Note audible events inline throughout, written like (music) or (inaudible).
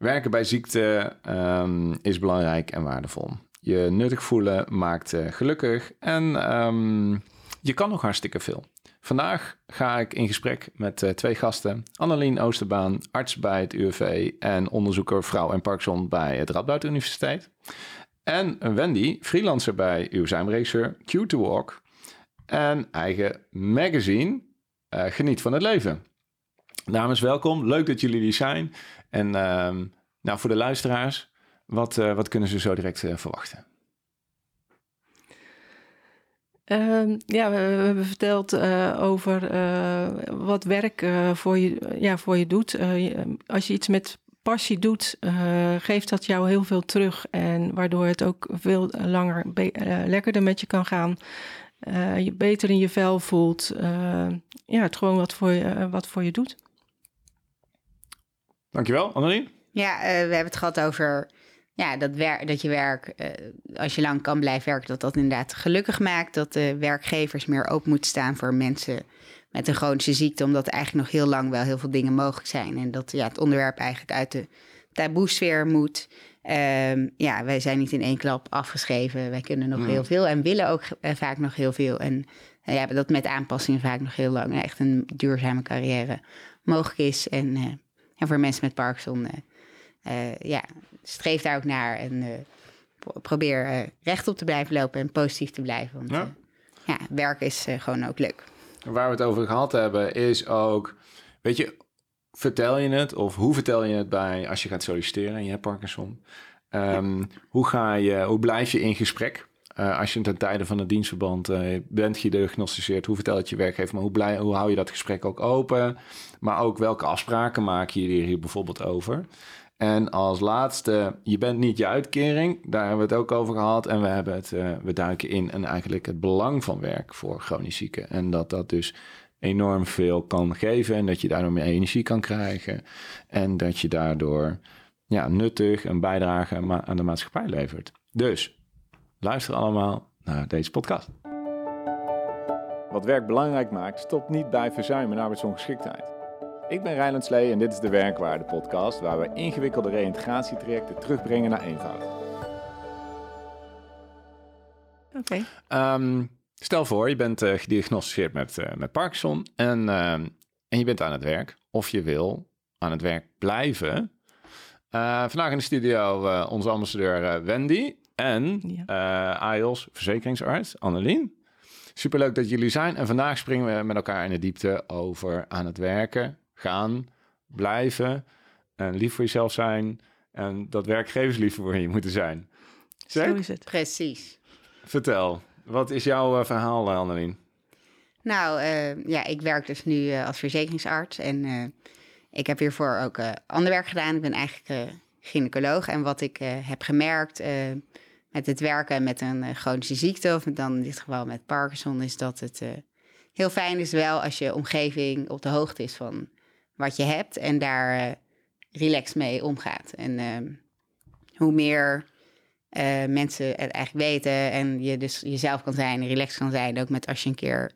Werken bij ziekte ehm, is belangrijk en waardevol. Je nuttig voelen maakt uh, gelukkig en um, je kan nog hartstikke veel. Vandaag ga ik in gesprek met uh, twee gasten. Annelien Oosterbaan, arts bij het UWV en onderzoeker vrouw en Parkinson bij het Radboud Universiteit. En Wendy, freelancer bij uw Regisseur, Q to Walk. En eigen magazine, uh, Geniet van het Leven. Dames, welkom. Leuk dat jullie er zijn. En uh, nou, voor de luisteraars, wat, uh, wat kunnen ze zo direct uh, verwachten? Uh, ja, we, we, hebben verteld uh, over wat werk voor, je, ja, voor je doet. als je iets met passie doet, geeft dat jou heel veel terug. En waardoor het ook veel langer lekkerder met je kan gaan. Je beter in je vel voelt. ja, het gewoon wat voor je, wat voor je doet. Dankjewel, Annelien. Ja, we hebben het gehad over ja, dat, wer dat je werk, uh, als je lang kan blijven werken, dat dat inderdaad gelukkig maakt. Dat de werkgevers meer open moeten staan voor mensen met een chronische ziekte, omdat eigenlijk nog heel lang wel heel veel dingen mogelijk zijn. En dat ja, het onderwerp eigenlijk uit de taboesfeer moet. Um, ja, wij zijn niet in één klap afgeschreven. Wij kunnen nog heel veel en willen ook uh, vaak nog heel veel. En uh, ja, dat met aanpassingen vaak nog heel lang echt een duurzame carrière mogelijk is. En, en voor mensen met Parkinson ja, streef daar ook naar en probeer rechtop te blijven lopen en positief te blijven. Want ja, ja werk is gewoon ook leuk. Waar we het over gehad hebben is ook, weet je, vertel je het of hoe vertel je het bij als je gaat solliciteren en je hebt Parkinson? Um, ja. Hoe ga je, hoe blijf je in gesprek? Uh, als je ten tijde van het dienstverband uh, bent gediagnosticeerd, hoe vertel je het je werkgever, maar hoe, blij, hoe hou je dat gesprek ook open? Maar ook welke afspraken maak je hier bijvoorbeeld over? En als laatste, je bent niet je uitkering. Daar hebben we het ook over gehad. En we, hebben het, uh, we duiken in en eigenlijk het belang van werk voor chronisch zieken. En dat dat dus enorm veel kan geven. En dat je daardoor meer energie kan krijgen. En dat je daardoor ja, nuttig een bijdrage aan de maatschappij levert. Dus luister allemaal naar deze podcast. Wat werk belangrijk maakt, stopt niet bij verzuim en arbeidsongeschiktheid. Ik ben Rijland Slee en dit is de Werkwaarde podcast waar we ingewikkelde reïntegratietrajecten terugbrengen naar eenvoud. Oké. Okay. Um, stel voor, je bent uh, gediagnosticeerd met, uh, met Parkinson en, uh, en je bent aan het werk of je wil aan het werk blijven. Eh, vandaag in de studio onze ambassadeur Wendy en ja. AIOS verzekeringsarts Annelien. Superleuk dat jullie zijn en vandaag springen we met elkaar in de diepte over aan het werken gaan, blijven en lief voor jezelf zijn en dat werkgevers lief voor je moeten zijn. Zeg? Zo is het. Precies. Vertel, wat is jouw uh, verhaal, eh, Annelien? Nou, uh, ja, ik werk dus nu als verzekeringsarts en ik heb hiervoor ook ander werk gedaan. Ik ben eigenlijk gynaecoloog en wat ik heb gemerkt met het werken met een chronische ziekte, of dan in dit geval met Parkinson, is dat het heel fijn is wel als je omgeving op de hoogte is van wat je hebt en daar relaxed mee omgaat. En hoe meer uh, mensen het eigenlijk weten en je dus jezelf kan zijn, relaxed kan zijn, ook met als je een keer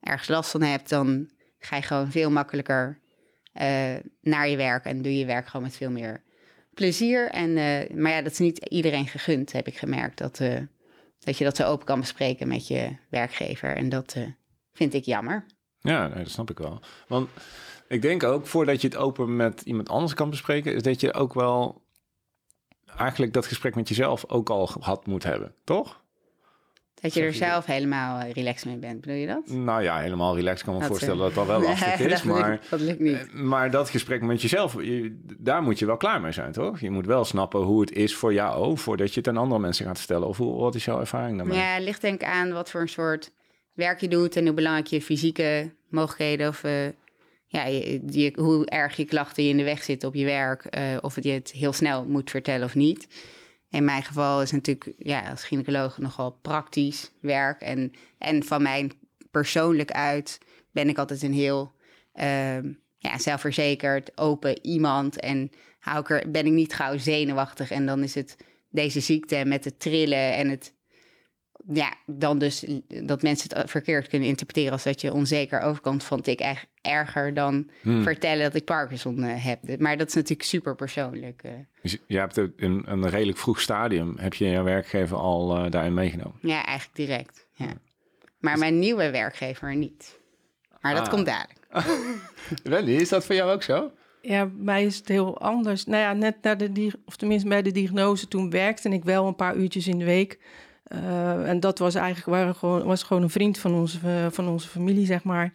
ergens last van hebt, dan ga je gewoon veel makkelijker naar je werk en doe je werk gewoon met veel meer plezier. En, maar ja, dat is niet iedereen gegund, heb ik gemerkt. Dat, dat je dat zo open kan bespreken met je werkgever. En dat vind ik jammer. Ja, dat snap ik wel. Want ik denk ook, voordat je het open met iemand anders kan bespreken, is dat je ook wel eigenlijk dat gesprek met jezelf ook al gehad moet hebben, toch? Dat je er zelf helemaal eh, relaxed mee bent, bedoel je dat? Nou ja, helemaal relaxed kan me dat voorstellen dat al wel (laughs) lastig is. dat maar, lukt, dat lukt niet. Eh, maar dat gesprek met jezelf, daar moet je wel klaar mee zijn, toch? Je moet wel snappen hoe het is voor jou, voordat je het aan andere mensen gaat stellen. Of hoe, wat is jouw ervaring daarmee? Ja, het ligt denk ik aan wat voor een soort werk je doet en hoe belangrijk je fysieke mogelijkheden of... Uh, ja, hoe erg je klachten je in de weg zitten op je werk, uh, of je het heel snel moet vertellen of niet. In mijn geval is natuurlijk ja, als gynaecoloog nogal praktisch werk. En, en van mijn persoonlijk uit ben ik altijd een heel uh, ja, zelfverzekerd, open iemand. En hou ik er, ben ik niet gauw zenuwachtig. En dan is het deze ziekte met het trillen en het ja, dan dus dat mensen het verkeerd kunnen interpreteren als dat je onzeker overkomt, vond ik echt erger dan Hmm. vertellen dat ik Parkinson eh, heb. Maar dat is natuurlijk super persoonlijk. eh. Dus je hebt het in een redelijk vroeg stadium, heb je je werkgever al eh, daarin meegenomen? ja, eigenlijk direct. Ja. Maar mijn nieuwe werkgever niet. Maar dat Ah. komt dadelijk. (laughs) Wendy, is dat voor jou ook zo? Ja, bij mij is het heel anders. Nou ja, net na de of tenminste bij de diagnose, toen werkte ik wel een paar uurtjes in de week. Eh, en dat was eigenlijk waren gewoon, was gewoon een vriend van onze, eh, van onze familie, zeg maar.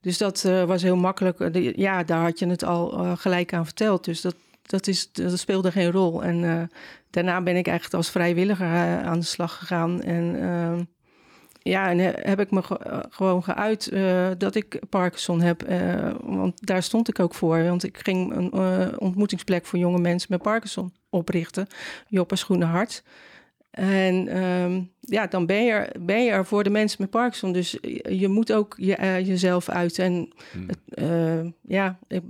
Dus dat eh, was heel makkelijk. Ja, daar had je het al gelijk aan verteld. Dus dat, dat, is, dat speelde geen rol. En daarna ben ik eigenlijk als vrijwilliger aan de slag gegaan. En eh, ja, en he- heb ik me ge- gewoon geuit dat ik Parkinson heb. want daar stond ik ook voor. Want ik ging een ontmoetingsplek voor jonge mensen met Parkinson oprichten. Joppa Schoenenhart. En ehm, ja, dan ben je, er, ben je er voor de mensen met Parkinson. Dus je, je moet ook je, eh, jezelf uiten. En Hmm. het, eh, ja, ik,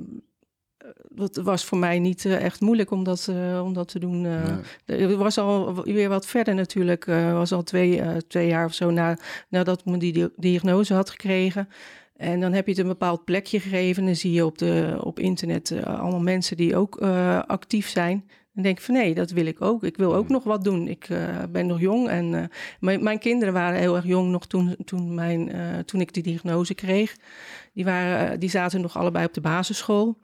het was voor mij niet eh, echt moeilijk om dat, om dat te doen. Nee. Het was al weer wat verder natuurlijk. Het was al twee, twee jaar of zo na, nadat ik die di- diagnose had gekregen. En dan heb je het een bepaald plekje gegeven. En dan zie je op, de, op internet allemaal mensen die ook actief zijn. Dan denk van nee, dat wil ik ook. Ik wil ook Hmm. nog wat doen. Ik eh, ben nog jong. En eh, mijn, mijn kinderen waren heel erg jong nog toen, toen, mijn, eh, toen ik die diagnose kreeg. Die, waren, die zaten nog allebei op de basisschool.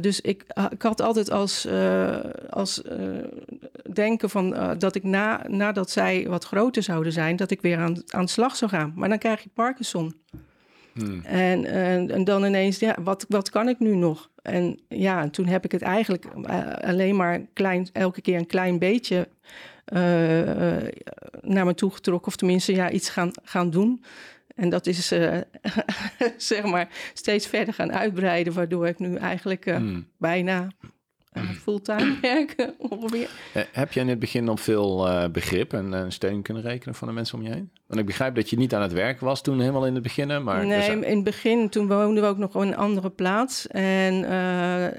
Dus ik, ah, ik had altijd als, als denken van dat ik na, nadat zij wat groter zouden zijn, dat ik weer aan, aan de slag zou gaan. Maar dan krijg je Parkinson. Hmm. En, en, en dan ineens, ja, wat, wat kan ik nu nog? En ja, en toen heb ik het eigenlijk eh, alleen maar klein, elke keer een klein beetje eh, eh, naar me toe getrokken. Of tenminste, ja, iets gaan, gaan doen. En dat is (laughs) zeg maar steeds verder gaan uitbreiden, waardoor ik nu eigenlijk Hmm. bijna (clears throat) fulltime werk (laughs) ongeveer. Eh, Heb je in het begin op veel eh, begrip en eh, steun kunnen rekenen van de mensen om je heen? Want ik begrijp dat je niet aan het werk was toen helemaal in het begin, maar... nee, zijn- in het begin, toen woonden we ook nog op een andere plaats. En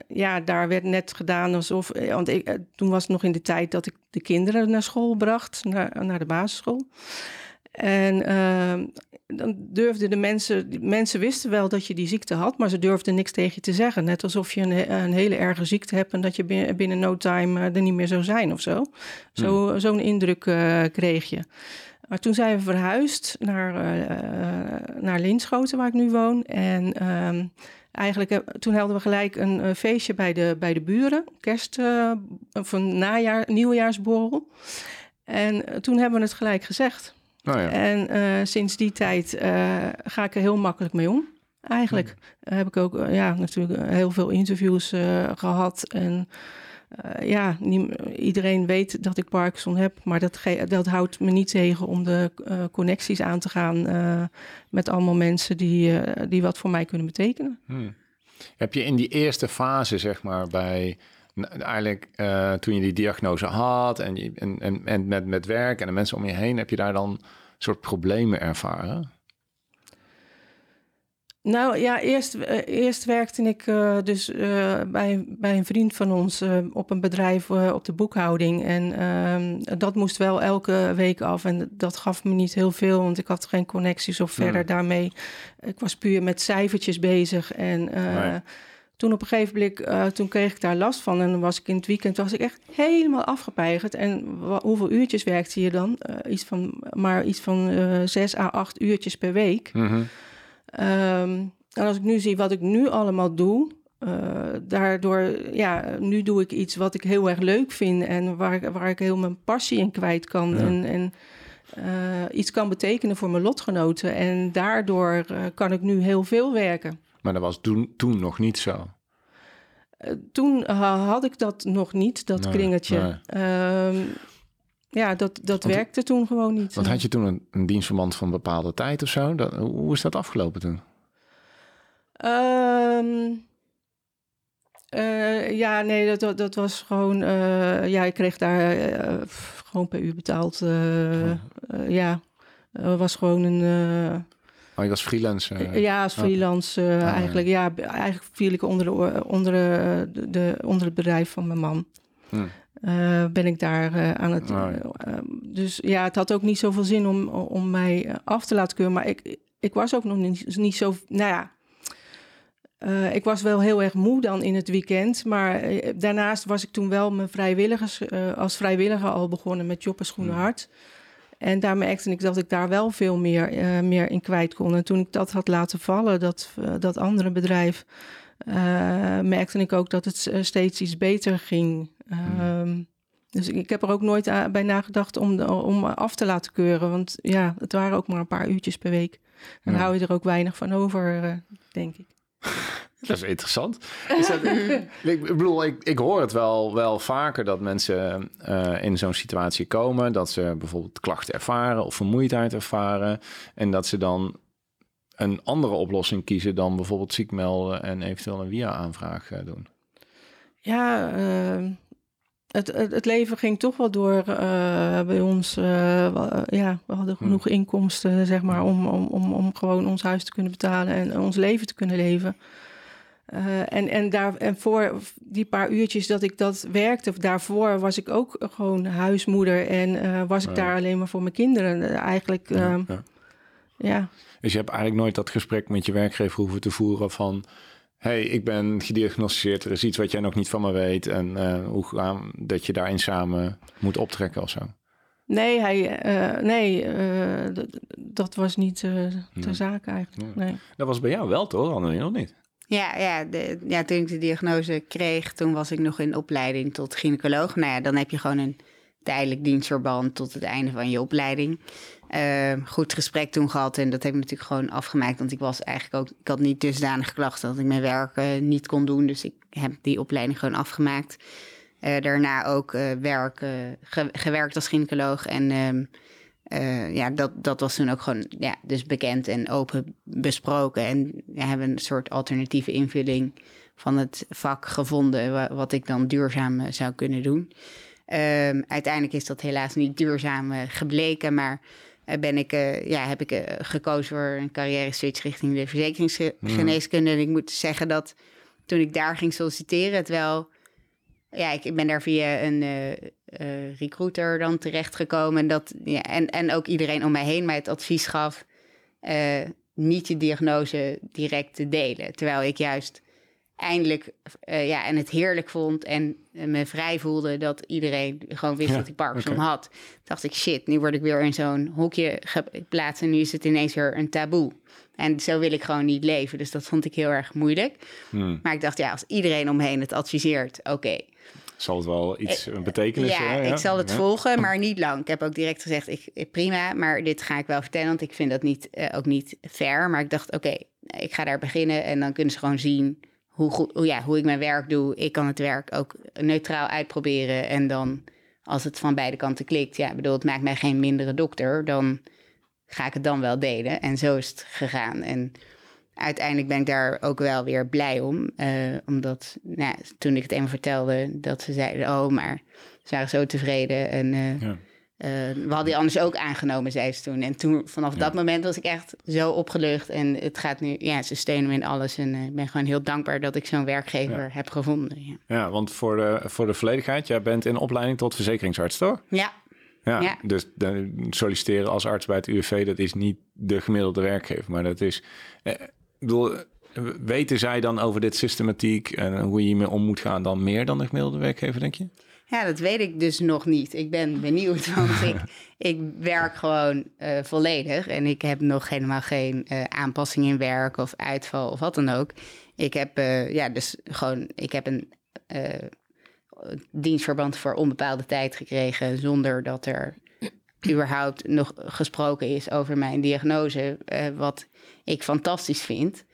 ja, daar werd net gedaan alsof... Want ik, toen was het nog in de tijd dat ik de kinderen naar school bracht, naar, naar de basisschool. En eh, dan durfden de mensen... Mensen wisten wel dat je die ziekte had, maar ze durfden niks tegen je te zeggen. Net alsof je een, een hele erge ziekte hebt... en dat je binnen, binnen no time eh, er niet meer zou zijn of zo. zo Zo'n indruk eh, kreeg je. Maar toen zijn we verhuisd naar, eh, eh, naar Linschoten, waar ik nu woon. En ehm, eigenlijk, heb- toen hadden we gelijk een eh, feestje bij de, bij de buren. Kerst, eh, of een najaar, nieuwjaarsborrel. En eh, toen hebben we het gelijk gezegd. Oh ja. En eh, sinds die tijd eh, ga ik er heel makkelijk mee om. Eigenlijk Eh, heb ik ook ja, natuurlijk heel veel interviews eh, gehad. En ja, iedereen weet dat ik Parkinson heb. Maar dat, dat houdt me niet tegen om de connecties aan te gaan met allemaal mensen die, die wat voor mij kunnen betekenen. Hmm. Heb je in die eerste fase, zeg maar, bij eigenlijk eh, toen je die diagnose had en, je, en, en, en met, met werk en de mensen om je heen, heb je daar dan een soort problemen ervaren? Nou ja, eerst, eh, eerst werkte ik eh, dus bij, bij een vriend van ons op een bedrijf op de boekhouding. En ehm, dat moest wel elke week af. En dat gaf me niet heel veel, want ik had geen connecties of verder Hmm. daarmee. Ik was puur met cijfertjes bezig. En Nee. Toen op een gegeven moment, eh, toen kreeg ik daar last van. En dan was ik in het weekend was ik echt helemaal afgepeigerd. En hoeveel uurtjes werkte je dan? Eh, iets van, maar iets van eh, zes à acht uurtjes per week. Mhm. Ehm, en als ik nu zie wat ik nu allemaal doe, daardoor, ja, nu doe ik iets wat ik heel erg leuk vind en waar, ik- waar ik heel mijn passie in kwijt kan. Ja. En, en iets kan betekenen voor mijn lotgenoten. En daardoor kan ik nu heel veel werken. Maar dat was toen, toen nog niet zo. Eh, toen eh, had ik dat nog niet, dat Nee, kringetje. nee. Ehm, ja, dat, dat Want- werkte toen gewoon niet. Want had je toen een, een dienstverband van een bepaalde tijd of zo? Dat, hoe is dat afgelopen toen? Ehm, eh, ja, nee, dat- dat, dat was gewoon... eh, ja, ik kreeg daar gewoon per uur betaald. eh, ja, het was gewoon een... Oh, je was freelance. eh. ja, als freelance eh, ja. eigenlijk. Ja, eigenlijk viel ik onder, de, onder, eh, de, de- onder het bedrijf van mijn man. Hm. eh, ben ik daar aan het. Oh, eh, dus ja, het had ook niet zoveel zin om, om mij af te laten keuren. Maar ik, ik was ook nog niet, niet zo. Nou ja. ik was wel heel erg moe dan in het weekend. Maar daarnaast was ik toen wel mijn vrijwilligers, als vrijwilliger al begonnen met Job en Schoenen Hmm. En daar merkte ik dat ik daar wel veel meer, eh, meer in kwijt kon. En toen ik dat had laten vallen, dat, eh, dat andere bedrijf, eh, merkte ik ook dat het steeds iets beter ging. Ehm, dus ik, heb er ook nooit bij nagedacht om, om af te laten keuren. Want ja, het waren ook maar een paar uurtjes per week. Dan Ja. hou je er ook weinig van over, denk ik. (laughs) (laughs) Dat is interessant. Is dat, (laughs) ik bedoel, ik, ik hoor het wel, wel vaker dat mensen eh, in zo'n situatie komen. Dat ze bijvoorbeeld klachten ervaren of vermoeidheid ervaren. En dat ze dan een andere oplossing kiezen dan bijvoorbeeld ziek melden en eventueel een via-aanvraag eh, doen. Ja, ehm, het, het, het leven ging toch wel door eh, bij ons. wel, ja, we hadden genoeg inkomsten, zeg maar, om, om, om, om gewoon ons huis te kunnen betalen en ons leven te kunnen leven. Eh, en, en, daar, en voor die paar uurtjes dat ik dat werkte, daarvoor was ik ook gewoon huismoeder en eh, was ik Ja. daar alleen maar voor mijn kinderen. Eh, eigenlijk, ehm, Ja. ja. Dus je hebt eigenlijk nooit dat gesprek met je werkgever hoeven te voeren van... hey, ik ben gediagnosticeerd, er is iets wat jij nog niet van me weet... en eh, hoe gaan dat je daarin samen moet optrekken of zo. Nee, hij, eh, nee eh, dat was niet eh ter zake eigenlijk. Nee. Dat was bij jou wel, toch? Annelie, nog niet? Ja, ja, ja, toen ik de diagnose kreeg, toen was ik nog in opleiding tot gynaecoloog. Nou ja, dan heb je gewoon een tijdelijk dienstverband tot het einde van je opleiding. Eh, goed gesprek toen gehad en dat heb ik natuurlijk gewoon afgemaakt. Want ik was eigenlijk ook, ik had niet dusdanige klachten dat ik mijn werk eh, niet kon doen. Dus ik heb die opleiding gewoon afgemaakt. Eh, daarna ook eh, werk, ge- gewerkt als gynaecoloog. En eh, ja, dat, dat was toen ook gewoon ja, dus bekend en open besproken. En ja, hebben een soort alternatieve invulling van het vak gevonden, wa- wat ik dan duurzaam eh, zou kunnen doen. Ehm, uiteindelijk is dat helaas niet duurzaam eh, gebleken, maar ben ik, ja, heb ik gekozen voor een carrière switch richting de verzekeringsgeneeskunde. En ik moet zeggen dat toen ik daar ging solliciteren, het wel ja, ik ik ben daar via een eh, recruiter dan terechtgekomen. En, dat, ja, en, en ook iedereen om mij heen mij het advies gaf... eh, niet je diagnose direct te delen. Terwijl ik juist eindelijk eh, ja, en het heerlijk vond... en me vrij voelde dat iedereen gewoon wist Ja, dat ik Parkinson had. Toen dacht ik, shit, nu word ik weer in zo'n hokje geplaatst... en nu is het ineens weer een taboe. En zo wil ik gewoon niet leven. Dus dat vond ik heel erg moeilijk. Hmm. Maar ik dacht, ja, als iedereen omheen het adviseert, oké. Zal het wel iets betekenen? Eh, Ja, ik zal het volgen, (laughs) maar niet lang. Ik heb ook direct gezegd, ik, ik- prima, maar dit ga ik wel vertellen, want ik vind dat niet, eh, ook niet fair. Maar ik dacht, oké, ik ga daar beginnen en dan kunnen ze gewoon zien hoe, goed, hoe, ja, hoe ik mijn werk doe. Ik kan het werk ook neutraal uitproberen en dan, als het van beide kanten klikt, ja, bedoel, het maakt mij geen mindere dokter, dan ga ik het dan wel delen. En zo is het gegaan. En uiteindelijk ben ik daar ook wel weer blij om. eh, omdat nou, ja, toen ik het eenmaal vertelde, dat ze zeiden: Oh, maar ze waren zo tevreden. En eh, Ja. eh, we hadden die anders ook aangenomen, zei ze toen. En toen, vanaf dat moment was ik echt zo opgelucht. En het gaat nu, ja, ze steunen me in alles. En ik ben gewoon heel dankbaar dat ik zo'n werkgever heb gevonden. Ja. Ja, want voor de, voor de volledigheid, jij bent in opleiding tot verzekeringsarts, toch? ja. Ja, Ja. dus solliciteren als arts bij het UWV, dat is niet de gemiddelde werkgever, maar dat is... Bedoel, weten zij dan over dit systematiek en hoe je hiermee om moet gaan dan meer dan de gemiddelde werkgever, denk je? Ja, dat weet ik dus nog niet. Ik ben benieuwd, (laughs) want ik, ik werk gewoon eh, volledig. En ik heb nog helemaal geen eh, aanpassing in werk of uitval of wat dan ook. Ik heb, eh, ja, dus gewoon, ik heb een dienstverband voor onbepaalde tijd gekregen... zonder dat er überhaupt nog gesproken is over mijn diagnose... wat ik fantastisch vind...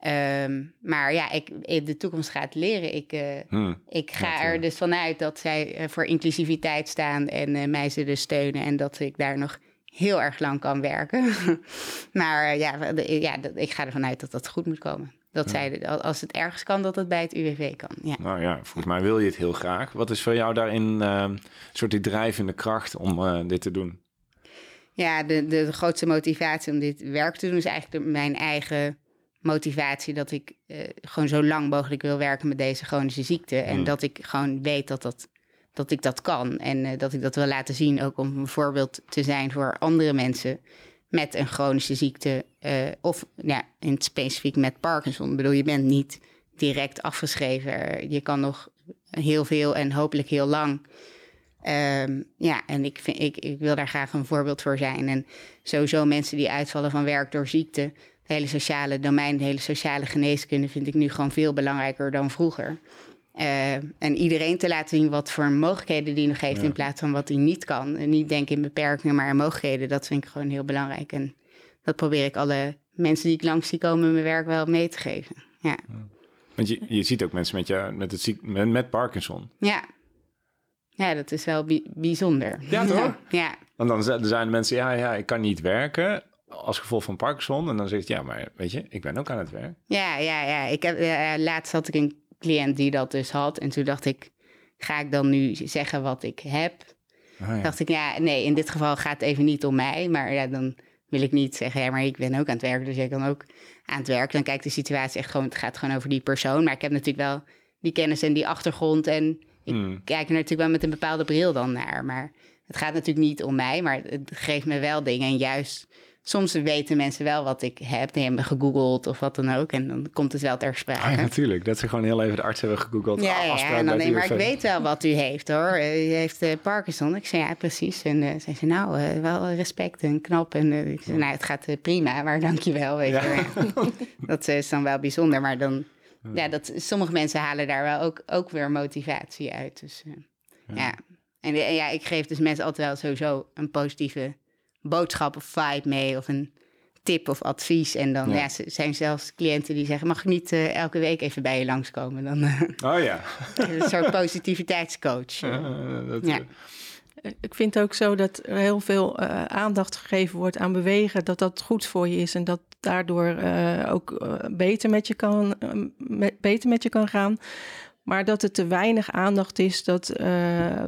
Ehm, maar ja, ik, de toekomst gaat leren. Ik, eh, Hmm. ik ga er dus vanuit dat zij eh, voor inclusiviteit staan en eh, mij zullen steunen en dat ik daar nog heel erg lang kan werken. (laughs) maar ja, de- ja ik ga ervan uit dat dat goed moet komen. Dat zij, als het ergens kan, dat het bij het UWV kan. Ja. Nou ja, volgens mij wil je het heel graag. Wat is voor jou daarin eh, een soort die drijvende kracht om dit te doen? Ja, de, de, grootste motivatie om dit werk te doen is eigenlijk de- mijn eigen motivatie. Dat ik eh, gewoon zo lang mogelijk wil werken met deze chronische ziekte. En Hmm. dat ik gewoon weet dat dat dat ik dat kan. En dat ik dat wil laten zien, ook om een voorbeeld te zijn voor andere mensen met een chronische ziekte. of ja, in het specifiek met Parkinson. Ik bedoel, je bent niet direct afgeschreven. Je kan nog heel veel en hopelijk heel lang. Ehm, ja, en ik, vind, ik, ik wil daar graag een voorbeeld voor zijn. En sowieso mensen die uitvallen van werk door ziekte. Het hele sociale domein, de hele sociale geneeskunde vind ik nu gewoon veel belangrijker dan vroeger. Ehm, en iedereen te laten zien wat voor mogelijkheden die nog heeft in plaats van wat hij niet kan. En niet denken in beperkingen, maar in mogelijkheden. Dat vind ik gewoon heel belangrijk. En dat probeer ik alle mensen die ik langs zie komen in mijn werk wel mee te geven. Ja. Want je, je ziet ook mensen met, je, met, het ziek, met, met Parkinson. Ja. Ja, dat is wel bijzonder. Ja, toch? Ja. Want dan zijn de mensen, ja, ja, ik kan niet werken als gevolg van Parkinson. En dan zegt ja, maar weet je, ik ben ook aan het werk. Ja, ja, ja. Ik heb, uh, laatst had ik een cliënt die dat dus had. En toen dacht ik, ga ik dan nu zeggen wat ik heb? Oh, ja. Dacht ik, ja, nee, in dit geval gaat het even niet om mij. Maar ja, dan wil ik niet zeggen, ja, maar ik ben ook aan het werk. Dus jij kan ook aan het werk. Dan kijkt de situatie echt gewoon, het gaat gewoon over die persoon. Maar ik heb natuurlijk wel die kennis en die achtergrond. En ik hmm. kijk er natuurlijk wel met een bepaalde bril dan naar. Maar het gaat natuurlijk niet om mij, maar het geeft me wel dingen. En juist soms weten mensen wel wat ik heb. Die hebben gegoogeld of wat dan ook. En dan komt het wel ter sprake. Ah, ja, natuurlijk. Dat ze gewoon heel even de arts hebben gegoogeld. Ja, ja en dan nee, maar ik weet wel wat u heeft hoor. U heeft uh, Parkinson. Ik zei ja, precies. En uh, zei ze nou, uh, wel respect en knap. En ik zei nou, het gaat prima, maar dankjewel. Weet ja. je. (laughs) dat is dan wel bijzonder. Maar dan, ja, dat, sommige mensen halen daar wel ook, ook weer motivatie uit. Dus ja. ja. En, en ja, ik geef dus mensen altijd wel sowieso een positieve boodschap of vibe mee of een tip of advies. En dan ja. zijn zelfs cliënten die zeggen: Mag ik niet uh, elke week even bij je langskomen? Dan, uh, oh ja. (laughs) een soort (laughs) positiviteitskoach. dat, ja. Ik vind ook zo dat er heel veel uh, aandacht gegeven wordt aan bewegen, dat dat goed voor je is en dat daardoor ook beter, met je kan, met, beter met je kan gaan. Maar dat het te weinig aandacht is dat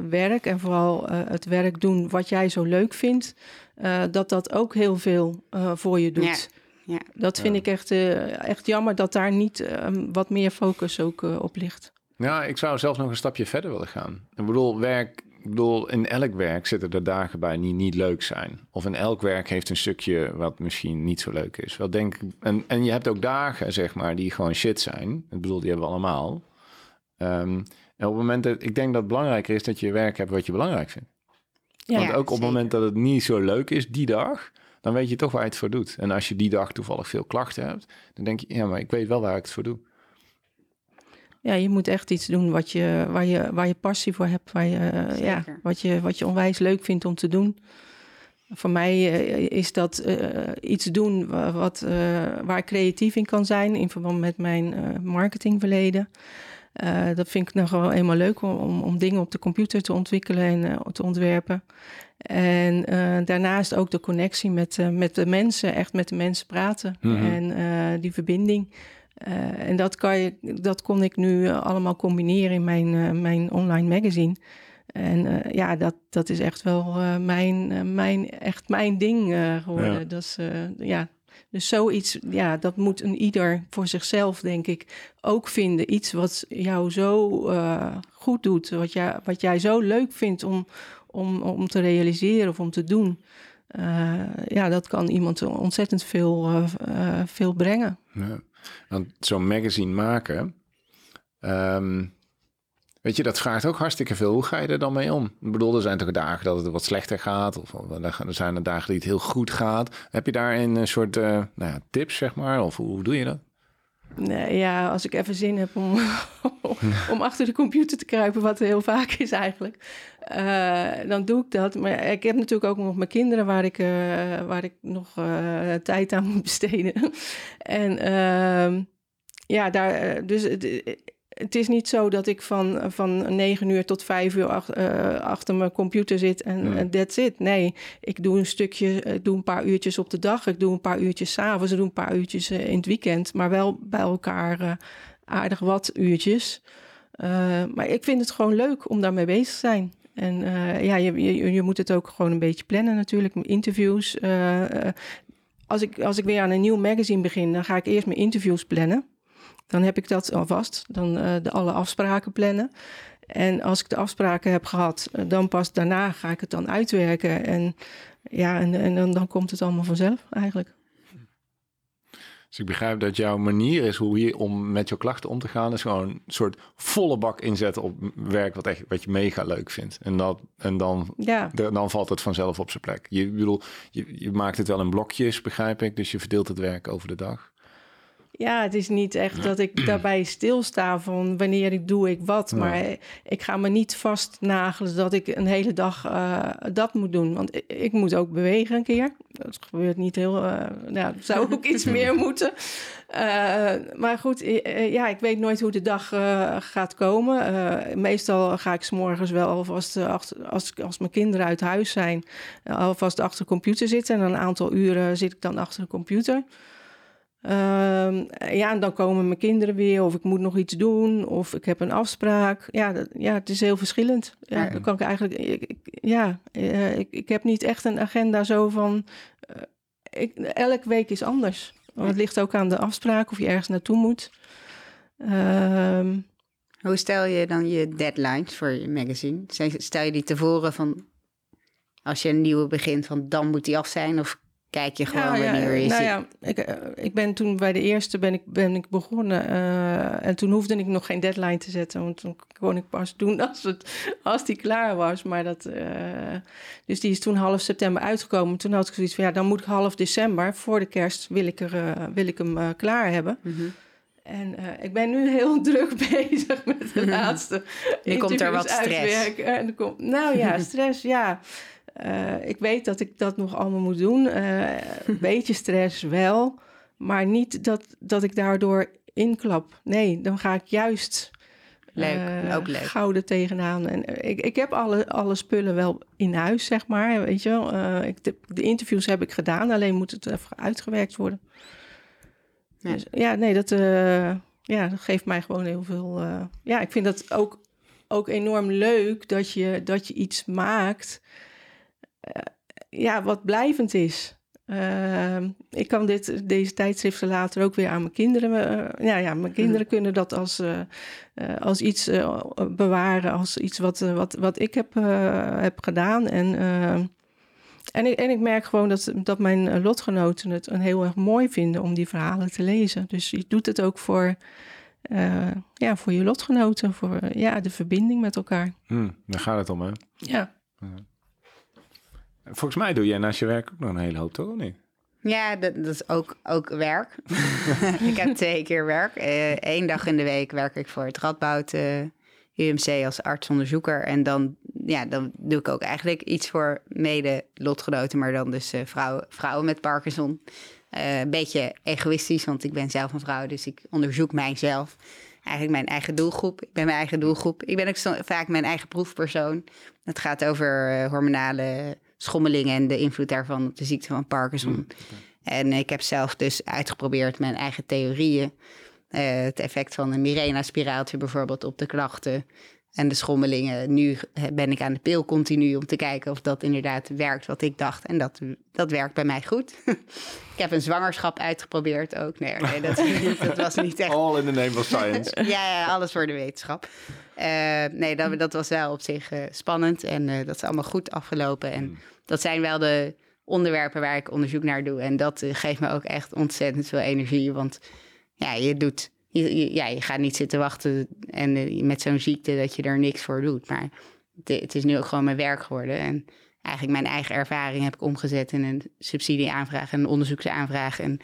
werk en vooral het werk doen wat jij zo leuk vindt, uh, dat dat ook heel veel uh, voor je doet. Ja. ja. Dat vind ik echt, echt jammer dat daar niet ehm, wat meer focus ook op ligt. Ja, ik zou zelfs nog een stapje verder willen gaan. Ik bedoel, werk, ik bedoel, in elk werk zitten er dagen bij die niet leuk zijn. Of in elk werk heeft een stukje wat misschien niet zo leuk is. Wel denk, en, en je hebt ook dagen, zeg maar, die gewoon shit zijn. Ik bedoel, die hebben we allemaal. Um, en op het moment dat ik denk dat het belangrijker is dat je werk hebt wat je belangrijk vindt. Want ook op het moment dat het niet zo leuk is die dag, dan weet je toch waar je het voor doet. En als je die dag toevallig veel klachten hebt, dan denk je, ja, maar ik weet wel waar ik het voor doe. Ja, je moet echt iets doen wat je, waar, je, waar je passie voor hebt, waar je, ja, wat, je, wat je onwijs leuk vindt om te doen. Voor mij uh, is dat uh, iets doen wat, uh, waar ik creatief in kan zijn in verband met mijn marketingverleden. Uh, dat vind ik nog wel eenmaal leuk om, om dingen op de computer te ontwikkelen en uh, te ontwerpen. En uh, daarnaast ook de connectie met, met de mensen, echt met de mensen praten mm-hmm. en die verbinding. En dat, kan je, dat kon ik nu allemaal combineren in mijn, mijn online magazine. En ja, dat, dat is echt wel mijn, mijn, echt mijn ding geworden. Ja. Dat is, ja, dus zoiets, ja, dat moet een ieder voor zichzelf, denk ik, ook vinden. Iets wat jou zo goed doet, wat jij, wat jij zo leuk vindt om, om, om te realiseren of om te doen. Ja, dat kan iemand ontzettend veel, veel brengen. Ja. Want zo'n magazine maken, um, Weet je, dat vraagt ook hartstikke veel. Hoe ga je er dan mee om? Ik bedoel, er zijn toch dagen dat het wat slechter gaat. Of er zijn er dagen die het heel goed gaat. Heb je daar een soort uh, nou ja, tips, zeg maar? Of hoe, doe je dat? Nee, ja, als ik even zin heb (laughs) om, om achter de computer te kruipen, wat heel vaak is eigenlijk, uh, dan doe ik dat. Maar ik heb natuurlijk ook nog mijn kinderen waar ik, uh, waar ik nog tijd aan moet besteden. (laughs) en ehm, ja, daar, dus het is niet zo dat ik van, van 9 uur tot 5 uur ach, uh, achter mijn computer zit en hmm. that's it. Nee, ik doe een stukje, ik eh, doe een paar uurtjes op de dag, ik doe een paar uurtjes s'avonds, ik doe een paar uurtjes uh, in het weekend, maar wel bij elkaar uh, aardig wat uurtjes. maar ik vind het gewoon leuk om daarmee bezig te zijn. En ja, je, je, je, moet het ook gewoon een beetje plannen natuurlijk, interviews. als, ik, als ik weer aan een nieuw magazine begin, dan ga ik eerst mijn interviews plannen. Dan heb ik dat alvast. Dan uh, de alle afspraken plannen. En als ik de afspraken heb gehad, eh, dan pas daarna ga ik het dan uitwerken. En ja, en, en dan, dan komt het allemaal vanzelf eigenlijk. Dus ik begrijp dat jouw manier is hoe je om met je klachten om te gaan, is gewoon een soort volle bak inzetten op werk wat, echt, wat je mega leuk vindt. En, dat, en dan, Ja, dan valt het vanzelf op zijn plek. Je, bedoel, je, je maakt het wel in blokjes, begrijp ik. Dus je verdeelt het werk over de dag. Ja, het is niet echt dat ik daarbij stilsta van wanneer ik doe ik wat. Ja. Maar ik ga me niet vastnagelen dat ik een hele dag eh, dat moet doen. Want ik, ik moet ook bewegen een keer. Dat gebeurt niet heel... eh nou, zou ook iets (laughs) meer moeten. Eh, maar goed, eh, eh, ja, ik weet nooit hoe de dag eh, gaat komen. Eh, meestal ga ik 's morgens wel alvast, eh, achter, als, als mijn kinderen uit huis zijn, eh, alvast achter de computer zitten. En een aantal uren zit ik dan achter de computer. Ehm, ja, en dan komen mijn kinderen weer, of ik moet nog iets doen, of ik heb een afspraak. Ja, dat, ja het is heel verschillend. Ja, Ja. dan kan ik eigenlijk, ik, ik- ja, eh, ik, ik heb niet echt een agenda zo van, eh, ik, elke week is anders. Want het ligt ook aan de afspraak of je ergens naartoe moet. Ehm, Hoe stel je dan je deadlines voor je magazine? Stel je die tevoren van als je een nieuwe begint, van dan moet die af zijn? Of kijk je gewoon ja, wanneer je nou ja, ik, eh, ik ben toen bij de eerste ben ik, ben ik begonnen. eh, en toen hoefde ik nog geen deadline te zetten. Want toen kon ik pas doen (laughs) als, het, als die klaar was. Maar dat, eh, dus die is toen half september uitgekomen. Toen had ik zoiets van ja, dan moet ik half december voor de kerst wil ik, er, wil ik hem klaar hebben. Mhm. En ik ben nu heel (laughs) druk bezig met de laatste. Nu komt er wat stress. uitwerken. En er komt, nou ja, (laughs) stress, ja. Eh, ik weet dat ik dat nog allemaal moet doen. Eh, een (laughs) beetje stress wel. Maar niet dat, dat ik daardoor inklap. Nee, dan ga ik juist Leuk, eh, ook leuk. gouden tegenaan. En eh, ik, ik heb alle, alle spullen wel in huis, zeg maar. Weet je wel. Eh, ik, de, de interviews heb ik gedaan, alleen moet het even uitgewerkt worden. Ja. Dus, ja, nee, dat, eh, ja, dat geeft mij gewoon heel veel. eh, ja, ik vind dat ook, ook enorm leuk dat je, dat je iets maakt. Eh, ja, wat blijvend is. Ehm, ik kan dit, deze tijdschriften later ook weer aan mijn kinderen. eh, ja, ja, mijn kinderen kunnen dat als, eh, als iets bewaren, als iets wat, wat, wat ik heb, heb gedaan. En, en, ik, en ik merk gewoon dat, dat mijn lotgenoten het een heel erg mooi vinden om die verhalen te lezen. Dus je doet het ook voor, ja, voor je lotgenoten, voor ja, de verbinding met elkaar. Hm, daar gaat het om, hè? Ja. Volgens mij doe jij naast je werk ook nog een hele hoop, toch? Niet? Ja, dat, is ook, ook werk. (laughs) ik heb twee keer werk. Eén dag in de week werk ik voor het Radboud eh, UMC als artsonderzoeker. En dan, ja, dan doe ik ook eigenlijk iets voor mede-lotgenoten, maar dan dus eh, vrouwen, vrouwen met Parkinson. Eh, een beetje egoïstisch, want ik ben zelf een vrouw, dus ik onderzoek mijzelf. Eigenlijk mijn eigen doelgroep. Ik ben mijn eigen doelgroep. Ik ben ook vaak mijn eigen proefpersoon. Het gaat over eh, hormonale schommelingen en de invloed daarvan op de ziekte van Parkinson. En ik heb zelf dus uitgeprobeerd mijn eigen theorieën. Eh, het effect van een Mirena-spiraaltje bijvoorbeeld op de klachten en de schommelingen. Nu ben ik aan de pil continu om te kijken of dat inderdaad werkt wat ik dacht. En dat, dat werkt bij mij goed. (laughs) ik heb een zwangerschap uitgeprobeerd ook. Nee, nee dat, (laughs) dat was niet echt All in the name of science. (laughs) ja, ja, alles voor de wetenschap. Eh, nee, dat, dat was wel op zich eh, spannend en eh, dat is allemaal goed afgelopen. En dat zijn wel de onderwerpen waar ik onderzoek naar doe. En dat geeft me ook echt ontzettend veel energie, want ja, je doet... Je, ja, je gaat niet zitten wachten en met zo'n ziekte dat je er niks voor doet. Maar het, het is nu ook gewoon mijn werk geworden. En eigenlijk mijn eigen ervaring heb ik omgezet in een subsidieaanvraag en een onderzoeksaanvraag. En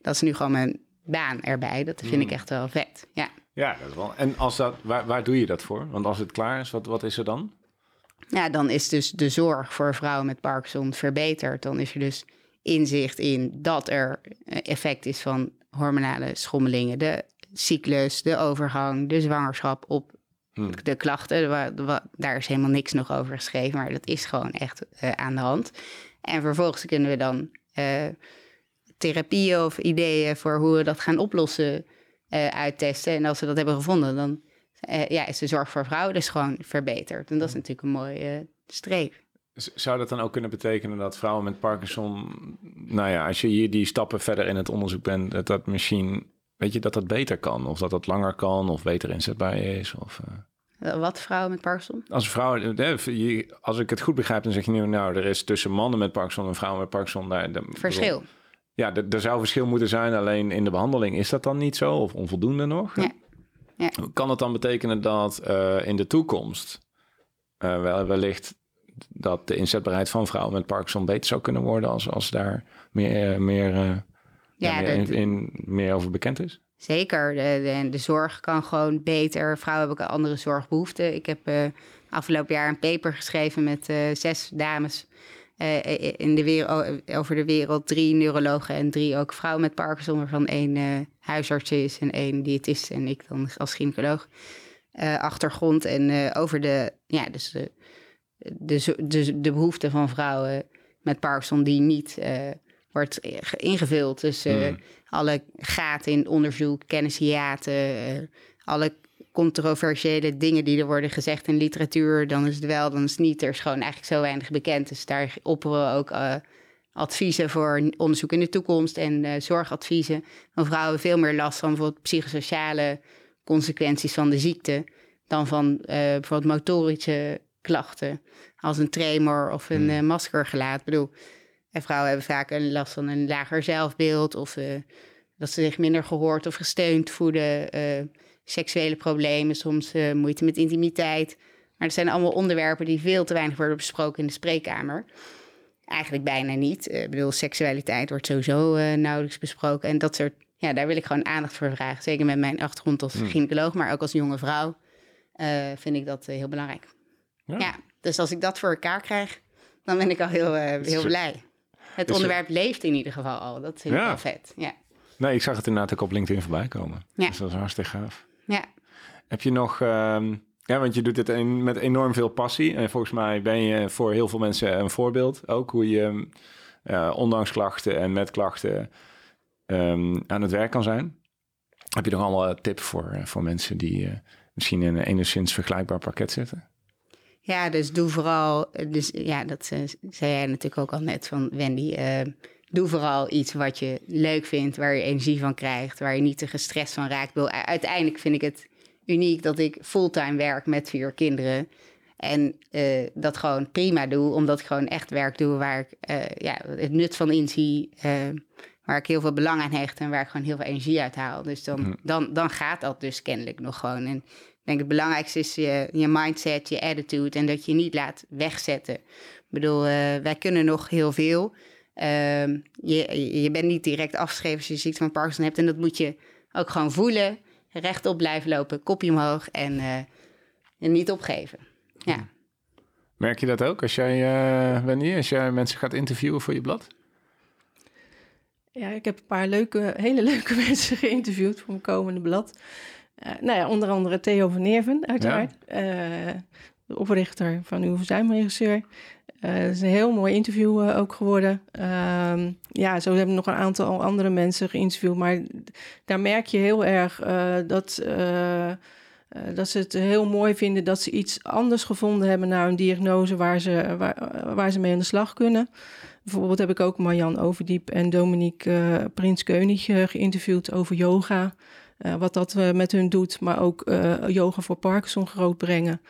dat is nu gewoon mijn baan erbij. Dat vind ik echt wel vet. Ja. Ja, dat wel. En als dat, waar, waar doe je dat voor? Want als het klaar is, wat, wat is er dan? Ja, dan is dus de zorg voor vrouwen met Parkinson verbeterd. Dan is er dus inzicht in dat er eh, effect is van hormonale schommelingen, de cyclus, de overgang, de zwangerschap op Hmm. de klachten. Daar is helemaal niks nog over geschreven, maar dat is gewoon echt eh, aan de hand. En vervolgens kunnen we dan eh, therapieën of ideeën voor hoe we dat gaan oplossen eh, uittesten. En als we dat hebben gevonden, dan eh, ja, is de zorg voor vrouwen dus gewoon verbeterd. En dat is natuurlijk een mooie streef. Z- Zou dat dan ook kunnen betekenen dat vrouwen met Parkinson, nou ja, als je hier die stappen verder in het onderzoek bent, dat dat misschien, weet je, dat dat beter kan? Of dat dat langer kan of beter inzetbaar is? Of, eh, Wat vrouwen met Parkinson? Als vrouw, als ik het goed begrijp, dan zeg je nu, nou, er is tussen mannen met Parkinson en vrouwen met Parkinson. Daar, Verschil. Ja, er zou verschil moeten zijn, alleen in de behandeling is dat dan niet zo of onvoldoende nog? Ja. ja. Kan het dan betekenen dat uh, in de toekomst uh, wellicht dat de inzetbaarheid van vrouwen met Parkinson beter zou kunnen worden als, als daar meer, meer, uh, ja, meer, in, in, meer over bekend is? Zeker, de, de, de, zorg kan gewoon beter. Vrouwen hebben ook andere zorgbehoeften. Ik heb uh, afgelopen jaar een paper geschreven met uh, zes dames in de wereld, over de wereld. Drie neurologen en drie ook vrouwen met Parkinson, waarvan één huisarts is en één diëtist en ik dan als gynaecoloog. achtergrond en over de, ja, dus de, de, de, de behoeften van vrouwen met Parkinson die niet wordt ingevuld. Dus hmm alle gaten in onderzoek, kennishiaten, uh, alle controversiële dingen die er worden gezegd in literatuur, dan is het wel, dan is het niet. Er is gewoon eigenlijk zo weinig bekend. Dus daar opperen we ook uh, adviezen voor onderzoek in de toekomst en uh, zorgadviezen. Van vrouwen veel meer last van bijvoorbeeld psychosociale consequenties van de ziekte dan van bijvoorbeeld motorische klachten, als een tremor of een hmm. maskergelaat. Ik bedoel, en vrouwen hebben vaak een last van een lager zelfbeeld of dat ze zich minder gehoord of gesteund voelen. Seksuele problemen, soms uh, moeite met intimiteit. Maar dat zijn allemaal onderwerpen die veel te weinig worden besproken in de spreekkamer. Eigenlijk bijna niet. ik bedoel, seksualiteit wordt sowieso nauwelijks besproken. En dat soort, ja, daar wil ik gewoon aandacht voor vragen. Zeker met mijn achtergrond als hmm. gynaecoloog, maar ook als jonge vrouw vind ik dat heel belangrijk. Ja. ja. dus als ik dat voor elkaar krijg, dan ben ik al heel, heel blij. Het onderwerp leeft in ieder geval al. Dat vind ik wel vet. Ja. Nee, ik zag het inderdaad ook op LinkedIn voorbij komen. Ja. Dus dat is hartstikke gaaf. Ja. Heb je nog... Ehm, ja, want je doet dit een, met enorm veel passie. En volgens mij ben je voor heel veel mensen een voorbeeld. Ook hoe je, uh, ondanks klachten en met klachten, um, aan het werk kan zijn. Heb je nog allemaal tips voor, uh, voor mensen die uh, misschien in een enigszins vergelijkbaar pakket zitten? Ja, dus doe vooral, dus ja, dat zei jij natuurlijk ook al net van Wendy. Uh, doe vooral iets wat je leuk vindt, waar je energie van krijgt, waar je niet te gestrest van raakt. Uiteindelijk vind ik het uniek dat ik fulltime werk met vier kinderen. En uh, dat gewoon prima doe, omdat ik gewoon echt werk doe waar ik uh, ja, het nut van inzie. waar ik heel veel belang aan hecht en waar ik gewoon heel veel energie uit haal. Dus dan, dan, dan gaat dat dus kennelijk nog gewoon. En denk het belangrijkste is je, je mindset, je attitude en dat je niet laat wegzetten. Ik bedoel, uh, wij kunnen nog heel veel. Uh, je, je bent niet direct afgeschreven als je ziekte van Parkinson hebt. En dat moet je ook gewoon voelen. Rechtop blijven lopen, kopje omhoog en, uh, en niet opgeven. Ja. Merk je dat ook als jij, uh, Wendy, als jij mensen gaat interviewen voor je blad? Ja, ik heb een paar leuke, hele leuke (laughs) mensen geïnterviewd voor mijn komende blad. Uh, nou ja, onder andere Theo van Neerven, uiteraard. Ja. Uh, de oprichter van Uw Verzuimregisseur. Uh, is een heel mooi interview ook geworden. Ehm, ja, zo hebben we nog een aantal andere mensen geïnterviewd. Maar daar merk je heel erg dat, dat ze het heel mooi vinden... dat ze iets anders gevonden hebben naar een diagnose... waar ze, waar, waar ze mee aan de slag kunnen. Bijvoorbeeld heb ik ook Marjan Overdiep en Dominique Prins Keunig geïnterviewd over yoga... Uh, wat dat uh, met hun doet, maar ook uh, yoga voor Parkinson groot brengen.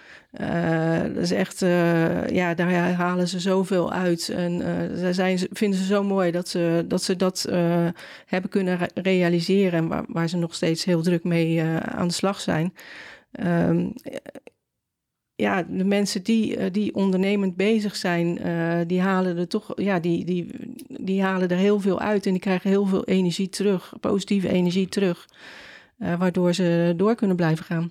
dat is echt, ja, daar halen ze zoveel uit. En zij zijn, vinden ze zo mooi dat ze dat, ze dat hebben kunnen re realiseren. En waar, waar, ze nog steeds heel druk mee aan de slag zijn. Um, ja, de mensen die, die ondernemend bezig zijn, die halen er toch, ja, die, die, die halen er heel veel uit en die krijgen heel veel energie terug, positieve energie terug. Uh, waardoor ze door kunnen blijven gaan.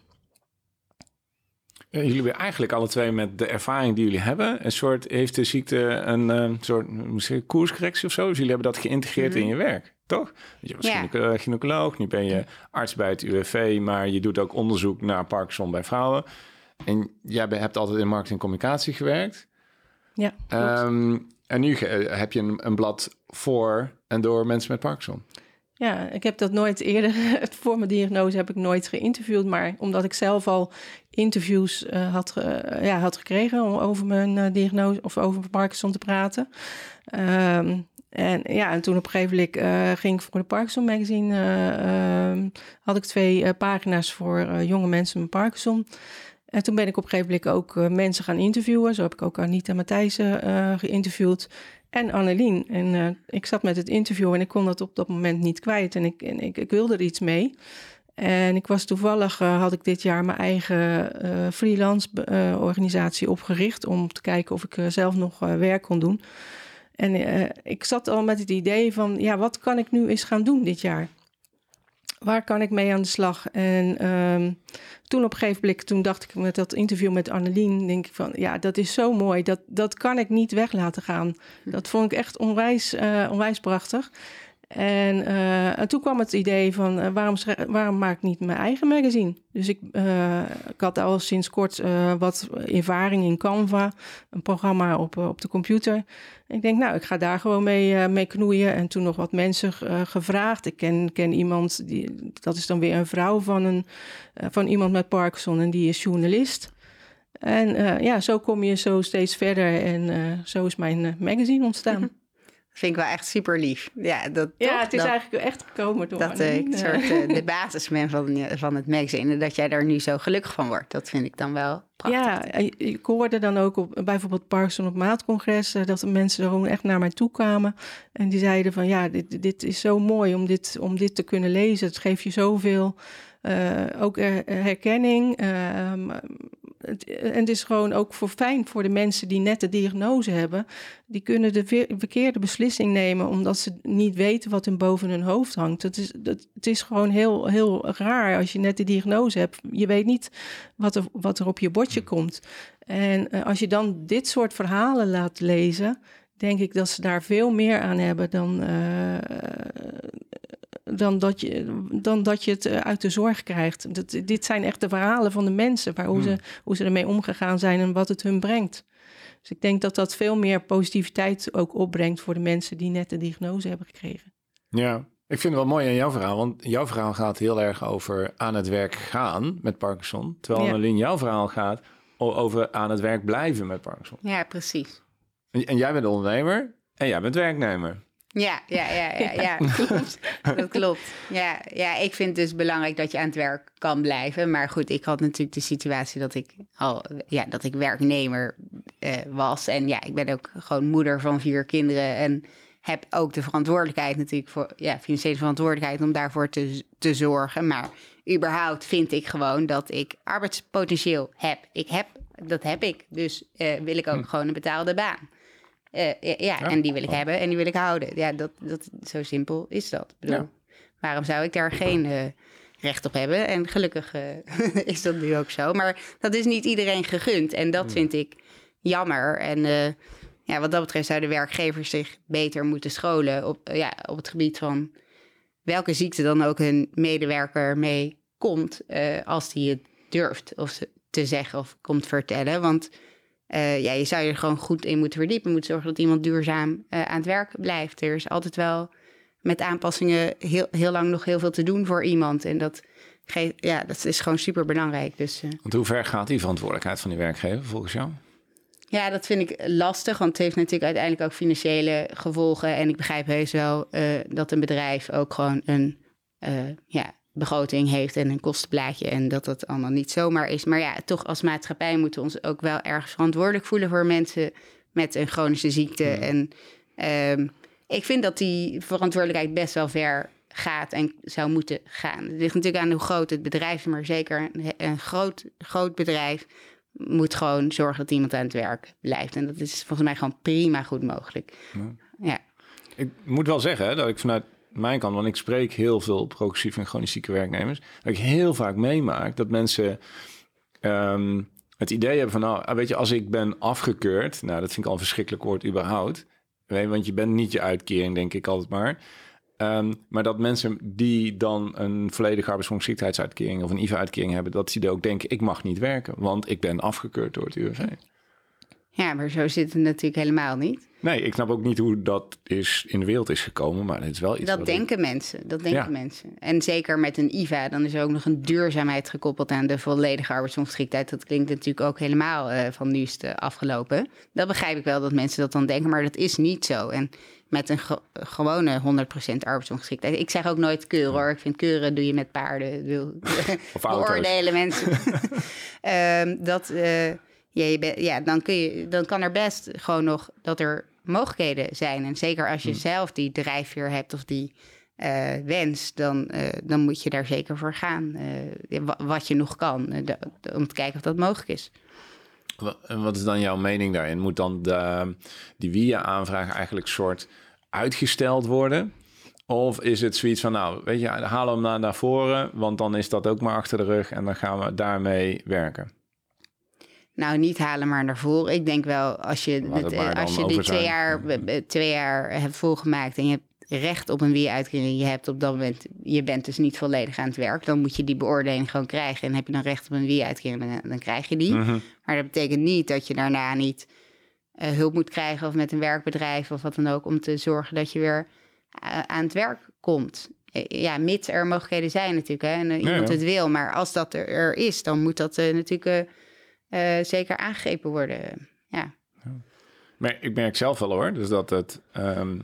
Jullie hebben eigenlijk alle twee met de ervaring die jullie hebben, een soort, heeft de ziekte een uh, soort misschien koerscorrectie of zo? Dus jullie hebben dat geïntegreerd in mhm. je werk, toch? Je was ja. gynaecoloog, nu ben je arts bij het UWV, maar je doet ook onderzoek naar Parkinson bij vrouwen. En jij hebt altijd in marketing en communicatie gewerkt. Ja. Um, en nu heb je een, een blad voor en door mensen met Parkinson. Ja, ik heb dat nooit eerder, (laughs) voor mijn diagnose heb ik nooit geïnterviewd, maar omdat ik zelf al interviews uh, had, uh, ja, had gekregen om over mijn uh, diagnose of over Parkinson te praten. Um, en ja, en toen op een gegeven moment ging ik voor de Parkinson Magazine, ehm, had ik twee pagina's voor jonge mensen met Parkinson. En toen ben ik op een gegeven moment ook mensen gaan interviewen. Zo heb ik ook Anita Matthijssen geïnterviewd en Annelien. En uh, ik zat met het interview en ik kon dat op dat moment niet kwijt. En ik, en ik, ik wilde er iets mee. En ik was toevallig, had ik dit jaar mijn eigen freelance organisatie opgericht... om te kijken of ik zelf nog werk kon doen. En ik zat al met het idee van, ja, wat kan ik nu eens gaan doen dit jaar? Waar kan ik mee aan de slag? En um, toen op een gegeven moment, toen dacht ik met dat interview met Annelien, denk ik van, ja, dat is zo mooi. Dat, dat kan ik niet weg laten gaan. Hm. Dat vond ik echt onwijs, uh, onwijs prachtig. En, uh, en, toen kwam het idee van uh, waarom, waarom maak ik niet mijn eigen magazine? Dus ik, uh, ik had al sinds kort wat ervaring in Canva, een programma op, op de computer. ik denk, nou, ik ga daar gewoon mee, mee knoeien. En toen nog wat mensen gevraagd. Ik ken, ken iemand, die, dat is dan weer een vrouw van, een, van iemand met Parkinson en die is journalist. En ja, zo kom je zo steeds verder en zo is mijn magazine ontstaan. Vind ik wel echt super lief. Ja, dat, ja het is eigenlijk echt gekomen door Dat ik soort uh, (laughs) de basis ben van, van het magazine. Dat jij daar nu zo gelukkig van wordt. Dat vind ik dan wel prachtig. Ja, ik hoorde dan ook op bijvoorbeeld Parkinson op Maatcongres... dat de mensen er gewoon echt naar mij toe kwamen. En die zeiden van ja, dit, dit is zo mooi om dit, om dit te kunnen lezen. Het geeft je zoveel... Uh, ook herkenning. Uh, en het is gewoon ook voor fijn voor de mensen die net de diagnose hebben. Die kunnen de verkeerde beslissing nemen omdat ze niet weten wat hun boven hun hoofd hangt. Het is, dat, het is gewoon heel, heel raar als je net de diagnose hebt. Je weet niet wat er, wat er op je bordje komt. En uh, als je dan dit soort verhalen laat lezen, denk ik dat ze daar veel meer aan hebben dan, uh, dan, dat je, dan dat je het eh, uit de zorg krijgt. Dat, dit zijn echt de verhalen van de mensen, waar, hoe, ze, hmm. hoe ze ermee omgegaan zijn en wat het hun brengt. Dus ik denk dat dat veel meer positiviteit ook opbrengt voor de mensen die net de diagnose hebben gekregen. Ja, ik vind het wel mooi aan jouw verhaal, want jouw verhaal gaat heel erg over aan het werk gaan met Parkinson. Terwijl ja. Annelien, jouw verhaal gaat over aan het werk blijven met Parkinson. Ja, precies. En, en jij bent ondernemer en jij bent werknemer. Ja, ja, ja, ja, ja. dat klopt. Ja, ja, ik vind het dus belangrijk dat je aan het werk kan blijven. Maar goed, ik had natuurlijk de situatie dat ik al, ja, dat ik werknemer uh, was. En ja, ik ben ook gewoon moeder van vier kinderen. En heb ook de verantwoordelijkheid natuurlijk voor, ja, financiële verantwoordelijkheid om daarvoor te, te zorgen. Maar überhaupt vind ik gewoon dat ik arbeidspotentieel heb. Ik heb, dat heb ik. Dus uh, wil ik ook hm. gewoon een betaalde baan. Uh, ja, en die wil ik hebben en die wil ik houden. Ja, dat, dat, zo simpel is dat. Ik bedoel, Waarom zou ik daar geen uh, recht op hebben? En gelukkig uh, (laughs) is dat nu ook zo. Maar dat is niet iedereen gegund. En dat hmm. vind ik jammer. En ja, wat dat betreft zouden werkgevers zich beter moeten scholen op, ja, op het gebied van welke ziekte dan ook hun medewerker mee komt, als die het durft of te zeggen of komt vertellen. Want uh, ja, je zou je er gewoon goed in moeten verdiepen. Je moet zorgen dat iemand duurzaam uh, aan het werk blijft. Er is altijd wel met aanpassingen heel, heel lang nog heel veel te doen voor iemand. En dat, ja, dat is gewoon super belangrijk. Dus, uh... Want hoe ver gaat die verantwoordelijkheid van die werkgever volgens jou? Ja, dat vind ik lastig, want het heeft natuurlijk uiteindelijk ook financiële gevolgen. En ik begrijp heus wel dat een bedrijf ook gewoon een ja, begroting heeft en een kostenplaatje en dat dat allemaal niet zomaar is. Maar ja, toch als maatschappij moeten we ons ook wel ergens verantwoordelijk voelen voor mensen met een chronische ziekte. En um, ik vind dat die verantwoordelijkheid best wel ver gaat en zou moeten gaan. Het ligt natuurlijk aan hoe groot het bedrijf is, maar zeker een, een groot, groot bedrijf moet gewoon zorgen dat iemand aan het werk blijft. En dat is volgens mij gewoon prima goed mogelijk. Ja. ja. Ik moet wel zeggen dat ik vanuit mijn kant, want ik spreek heel veel progressief en chronisch zieke werknemers, dat ik heel vaak meemaak dat mensen um, het idee hebben van, nou, weet je, als ik ben afgekeurd, nou, dat vind ik al een verschrikkelijk woord überhaupt, want je bent niet je uitkering, denk ik altijd maar. Um, maar dat mensen die dan een volledige arbeidsongeschiktheidsuitkering of een IVA-uitkering hebben, dat ze ook denken, ik mag niet werken, want ik ben afgekeurd door het UWV. Ja, maar zo zit het natuurlijk helemaal niet. Nee, ik snap ook niet hoe dat is in de wereld is gekomen, maar het is wel iets. Dat denken mensen. Dat denken Ja. mensen. En zeker met een IVA, dan is er ook nog een duurzaamheid gekoppeld aan de volledige arbeidsongeschiktheid. Dat klinkt natuurlijk ook helemaal eh, van nu is het eh, afgelopen. Dat begrijp ik wel dat mensen dat dan denken, maar dat is niet zo. En met een ge- gewone 100% arbeidsongeschiktheid. Ik zeg ook nooit keuren hoor. Ik vind keuren doe je met paarden. (laughs) Of beoordelen mensen. (laughs) Ehm, dat, eh, ja, je bent- ja, dan, kun je, dan kan er best gewoon nog dat er mogelijkheden zijn. En zeker als je zelf die drijfveer hebt of die eh, wens, dan, eh, dan moet je daar zeker voor gaan. eh, wa- wat je nog kan, om te kijken of dat mogelijk is. En wat is dan jouw mening daarin? Moet dan de, die WIA-aanvraag eigenlijk soort uitgesteld worden? Of is het zoiets van, nou, weet je, halen we hem naar, naar voren, want dan is dat ook maar achter de rug en dan gaan we daarmee werken. Nou, niet halen maar naar voren. Ik denk wel, als je, eh, als je die twee jaar, twee jaar hebt volgemaakt en je hebt recht op een WIA-uitkering, je hebt op dat moment, je bent dus niet volledig aan het werk, dan moet je die beoordeling gewoon krijgen. En heb je dan recht op een WIA-uitkering, dan, dan krijg je die. Mhm. Maar dat betekent niet dat je daarna niet eh, hulp moet krijgen of met een werkbedrijf of wat dan ook, om te zorgen dat je weer eh, aan het werk komt. Ja, mits er mogelijkheden zijn natuurlijk hè, en iemand ja. het wil. Maar als dat er, er is, dan moet dat natuurlijk eh, zeker aangegrepen worden. Ja. Maar ik merk zelf wel hoor, dus dat het, ehm,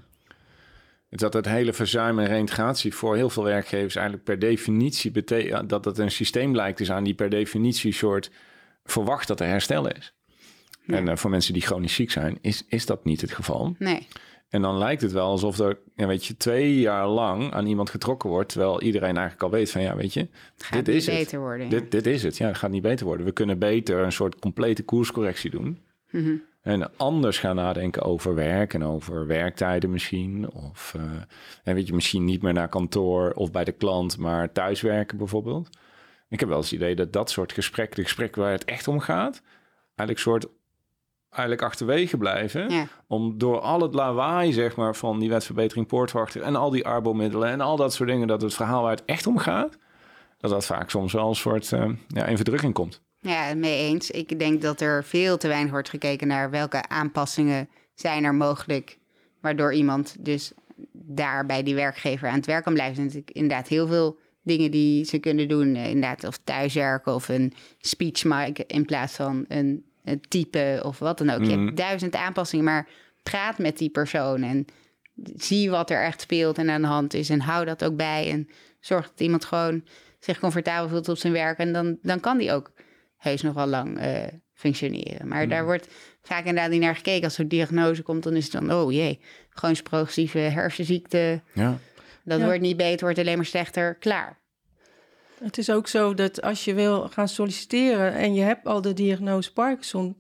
dat het hele verzuim en reintegratie voor heel veel werkgevers eigenlijk per definitie betekent dat het een systeem lijkt te zijn die per definitie soort verwacht dat er herstel is. Ja. En eh, voor mensen die chronisch ziek zijn, is, is dat niet het geval. Nee. En dan lijkt het wel alsof er, ja, weet je, twee jaar lang aan iemand getrokken wordt, terwijl iedereen eigenlijk al weet van, ja, weet je, dit niet is het. beter worden. ja. Dit, dit is het. Ja, het gaat niet beter worden. We kunnen beter een soort complete koerscorrectie doen. Mhm. En anders gaan nadenken over werk en over werktijden misschien. Of eh, en weet je, misschien niet meer naar kantoor of bij de klant, maar thuiswerken bijvoorbeeld. Ik heb wel eens het idee dat dat soort gesprekken, de gesprekken waar het echt om gaat, eigenlijk soort eigenlijk achterwege blijven. Ja. Om door al het lawaai, zeg maar, van die wetverbetering poortwachter en al die arbo-middelen en al dat soort dingen, dat het verhaal waar het echt om gaat, dat dat vaak soms wel een soort eh, ja, in verdrukking komt. Ja, mee eens. Ik denk dat er veel te weinig wordt gekeken naar welke aanpassingen zijn er mogelijk, waardoor iemand dus daar bij die werkgever aan het werk kan blijven. Er zijn inderdaad heel veel dingen die ze kunnen doen. Eh, Inderdaad, of thuiswerken of een speech maken in plaats van een type of wat dan ook. Je hebt duizend aanpassingen, maar praat met die persoon en zie wat er echt speelt en aan de hand is. En hou dat ook bij en zorg dat iemand gewoon zich comfortabel voelt op zijn werk. En dan, dan kan die ook heus nog wel lang eh, functioneren. Maar daar wordt vaak inderdaad niet naar gekeken. Als zo'n diagnose komt, dan is het dan, oh jee, gewoon progressieve hersenziekte. Ja. Dat Ja. wordt niet beter, wordt alleen maar slechter. Klaar. Het is ook zo dat als je wil gaan solliciteren en je hebt al de diagnose Parkinson.